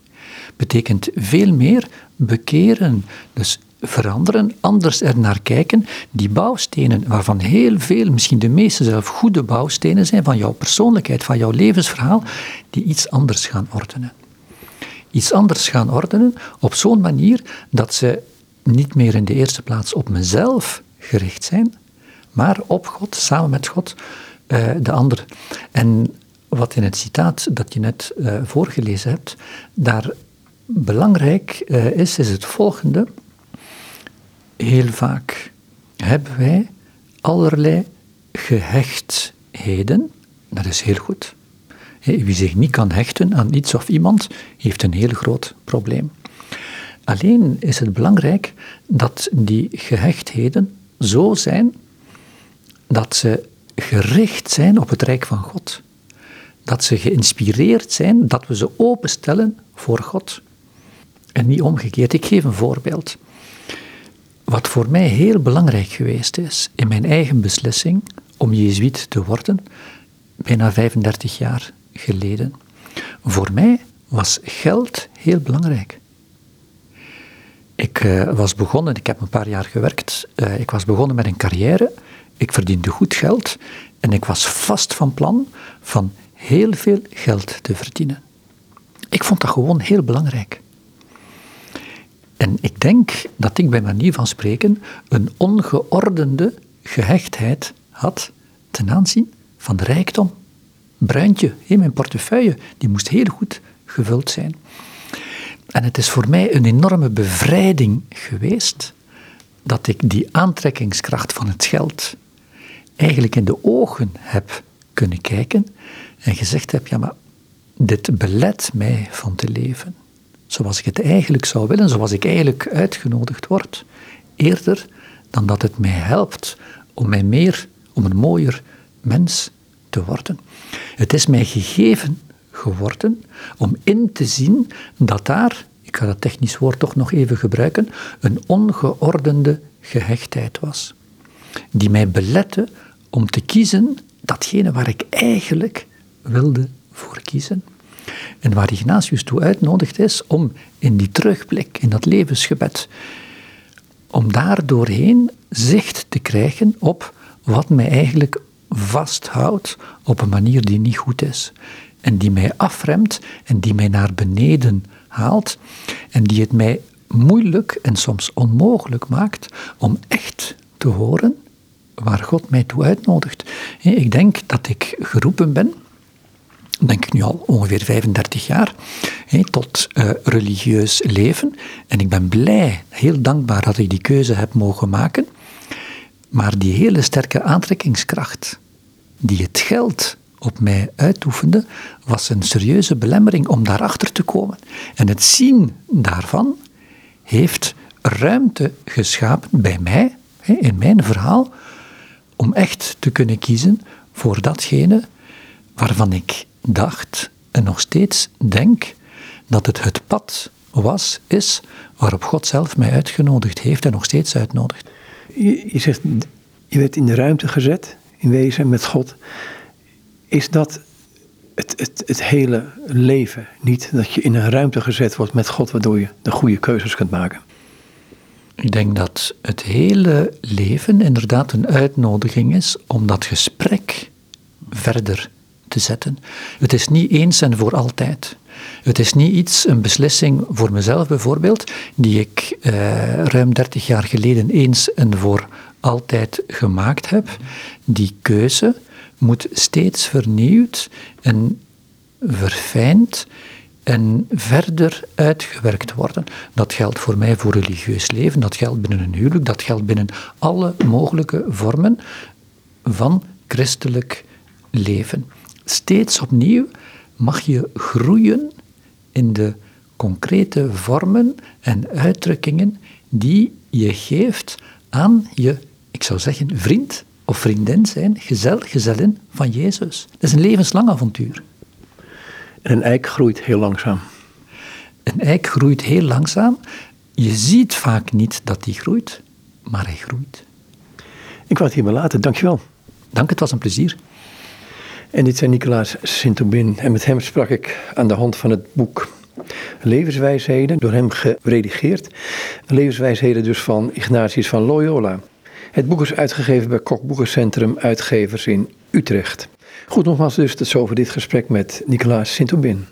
betekent veel meer bekeren. Dus veranderen, anders er naar kijken. Die bouwstenen, waarvan heel veel, misschien de meeste zelf goede bouwstenen zijn van jouw persoonlijkheid, van jouw levensverhaal, die iets anders gaan ordenen. Iets anders gaan ordenen op zo'n manier dat ze niet meer in de eerste plaats op mezelf gericht zijn, maar op God, samen met God, uh, de ander. En wat in het citaat dat je net uh, voorgelezen hebt, daar belangrijk uh, is, is het volgende. Heel vaak hebben wij allerlei gehechtheden. Dat is heel goed. Wie zich niet kan hechten aan iets of iemand, heeft een heel groot probleem. Alleen is het belangrijk dat die gehechtheden zo zijn dat ze gericht zijn op het Rijk van God. Dat ze geïnspireerd zijn, dat we ze openstellen voor God. En niet omgekeerd. Ik geef een voorbeeld. Wat voor mij heel belangrijk geweest is in mijn eigen beslissing om Jezuïet te worden, bijna 35 jaar geleden. Voor mij was geld heel belangrijk. Ik uh, was begonnen, ik heb een paar jaar gewerkt, uh, ik was begonnen met een carrière ik verdiende goed geld en ik was vast van plan van heel veel geld te verdienen. Ik vond dat gewoon heel belangrijk. En ik denk dat ik bij manier van spreken een ongeordende gehechtheid had ten aanzien van de rijkdom. Bruintje in mijn portefeuille, die moest heel goed gevuld zijn. En het is voor mij een enorme bevrijding geweest dat ik die aantrekkingskracht van het geld eigenlijk in de ogen heb kunnen kijken en gezegd heb, ja maar dit belet mij van te leven zoals ik het eigenlijk zou willen, zoals ik eigenlijk uitgenodigd word, eerder dan dat het mij helpt om mij meer, om een mooier mens te worden. Het is mij gegeven geworden om in te zien dat daar, ik ga dat technisch woord toch nog even gebruiken, een ongeordende gehechtheid was, die mij belette om te kiezen datgene waar ik eigenlijk wilde voor kiezen. En waar Ignatius toe uitnodigt is om in die terugblik, in dat levensgebed, om daar doorheen zicht te krijgen op wat mij eigenlijk vasthoudt op een manier die niet goed is. En die mij afremt en die mij naar beneden haalt en die het mij moeilijk en soms onmogelijk maakt om echt te horen waar God mij toe uitnodigt. Ik denk dat ik geroepen ben, denk ik nu al ongeveer 35 jaar, tot uh, religieus leven. En ik ben blij, heel dankbaar dat ik die keuze heb mogen maken. Maar die hele sterke aantrekkingskracht die het geld op mij uitoefende, was een serieuze belemmering om daarachter te komen. En het zien daarvan heeft ruimte geschapen bij mij, in mijn verhaal, om echt te kunnen kiezen voor datgene waarvan ik dacht en nog steeds denk dat het het pad was, is, waarop God zelf mij uitgenodigd heeft en nog steeds uitnodigt. Je, je zegt, je werd in de ruimte gezet, in wezen met God. Is dat het, het, het hele leven niet dat je in een ruimte gezet wordt met God, waardoor je de goede keuzes kunt maken? Ik denk dat het hele leven inderdaad een uitnodiging is om dat gesprek verder te zetten. Het is niet eens en voor altijd. Het is niet iets, een beslissing voor mezelf bijvoorbeeld, die ik eh, ruim 30 jaar geleden eens en voor altijd gemaakt heb. Die keuze moet steeds vernieuwd en verfijnd en verder uitgewerkt worden. Dat geldt voor mij voor religieus leven, dat geldt binnen een huwelijk, dat geldt binnen alle mogelijke vormen van christelijk leven. Steeds opnieuw mag je groeien in de concrete vormen en uitdrukkingen die je geeft aan je, ik zou zeggen, vriend of vriendin zijn, gezel, gezellin van Jezus. Dat is een levenslang avontuur. En een eik groeit heel langzaam. Een eik groeit heel langzaam. Je ziet vaak niet dat die groeit, maar hij groeit. Ik wou het hierbij laten. Dankjewel. Dank, het was een plezier. En dit zijn Nicolaas Sint-Aubin. En met hem sprak ik aan de hand van het boek Levenswijsheden, door hem geredigeerd. Levenswijsheden dus van Ignatius van Loyola. Het boek is uitgegeven bij Kok Boekencentrum Uitgevers in Utrecht. Goed, nogmaals dus tot zover dit gesprek met Nicolaas Sint-Aubin.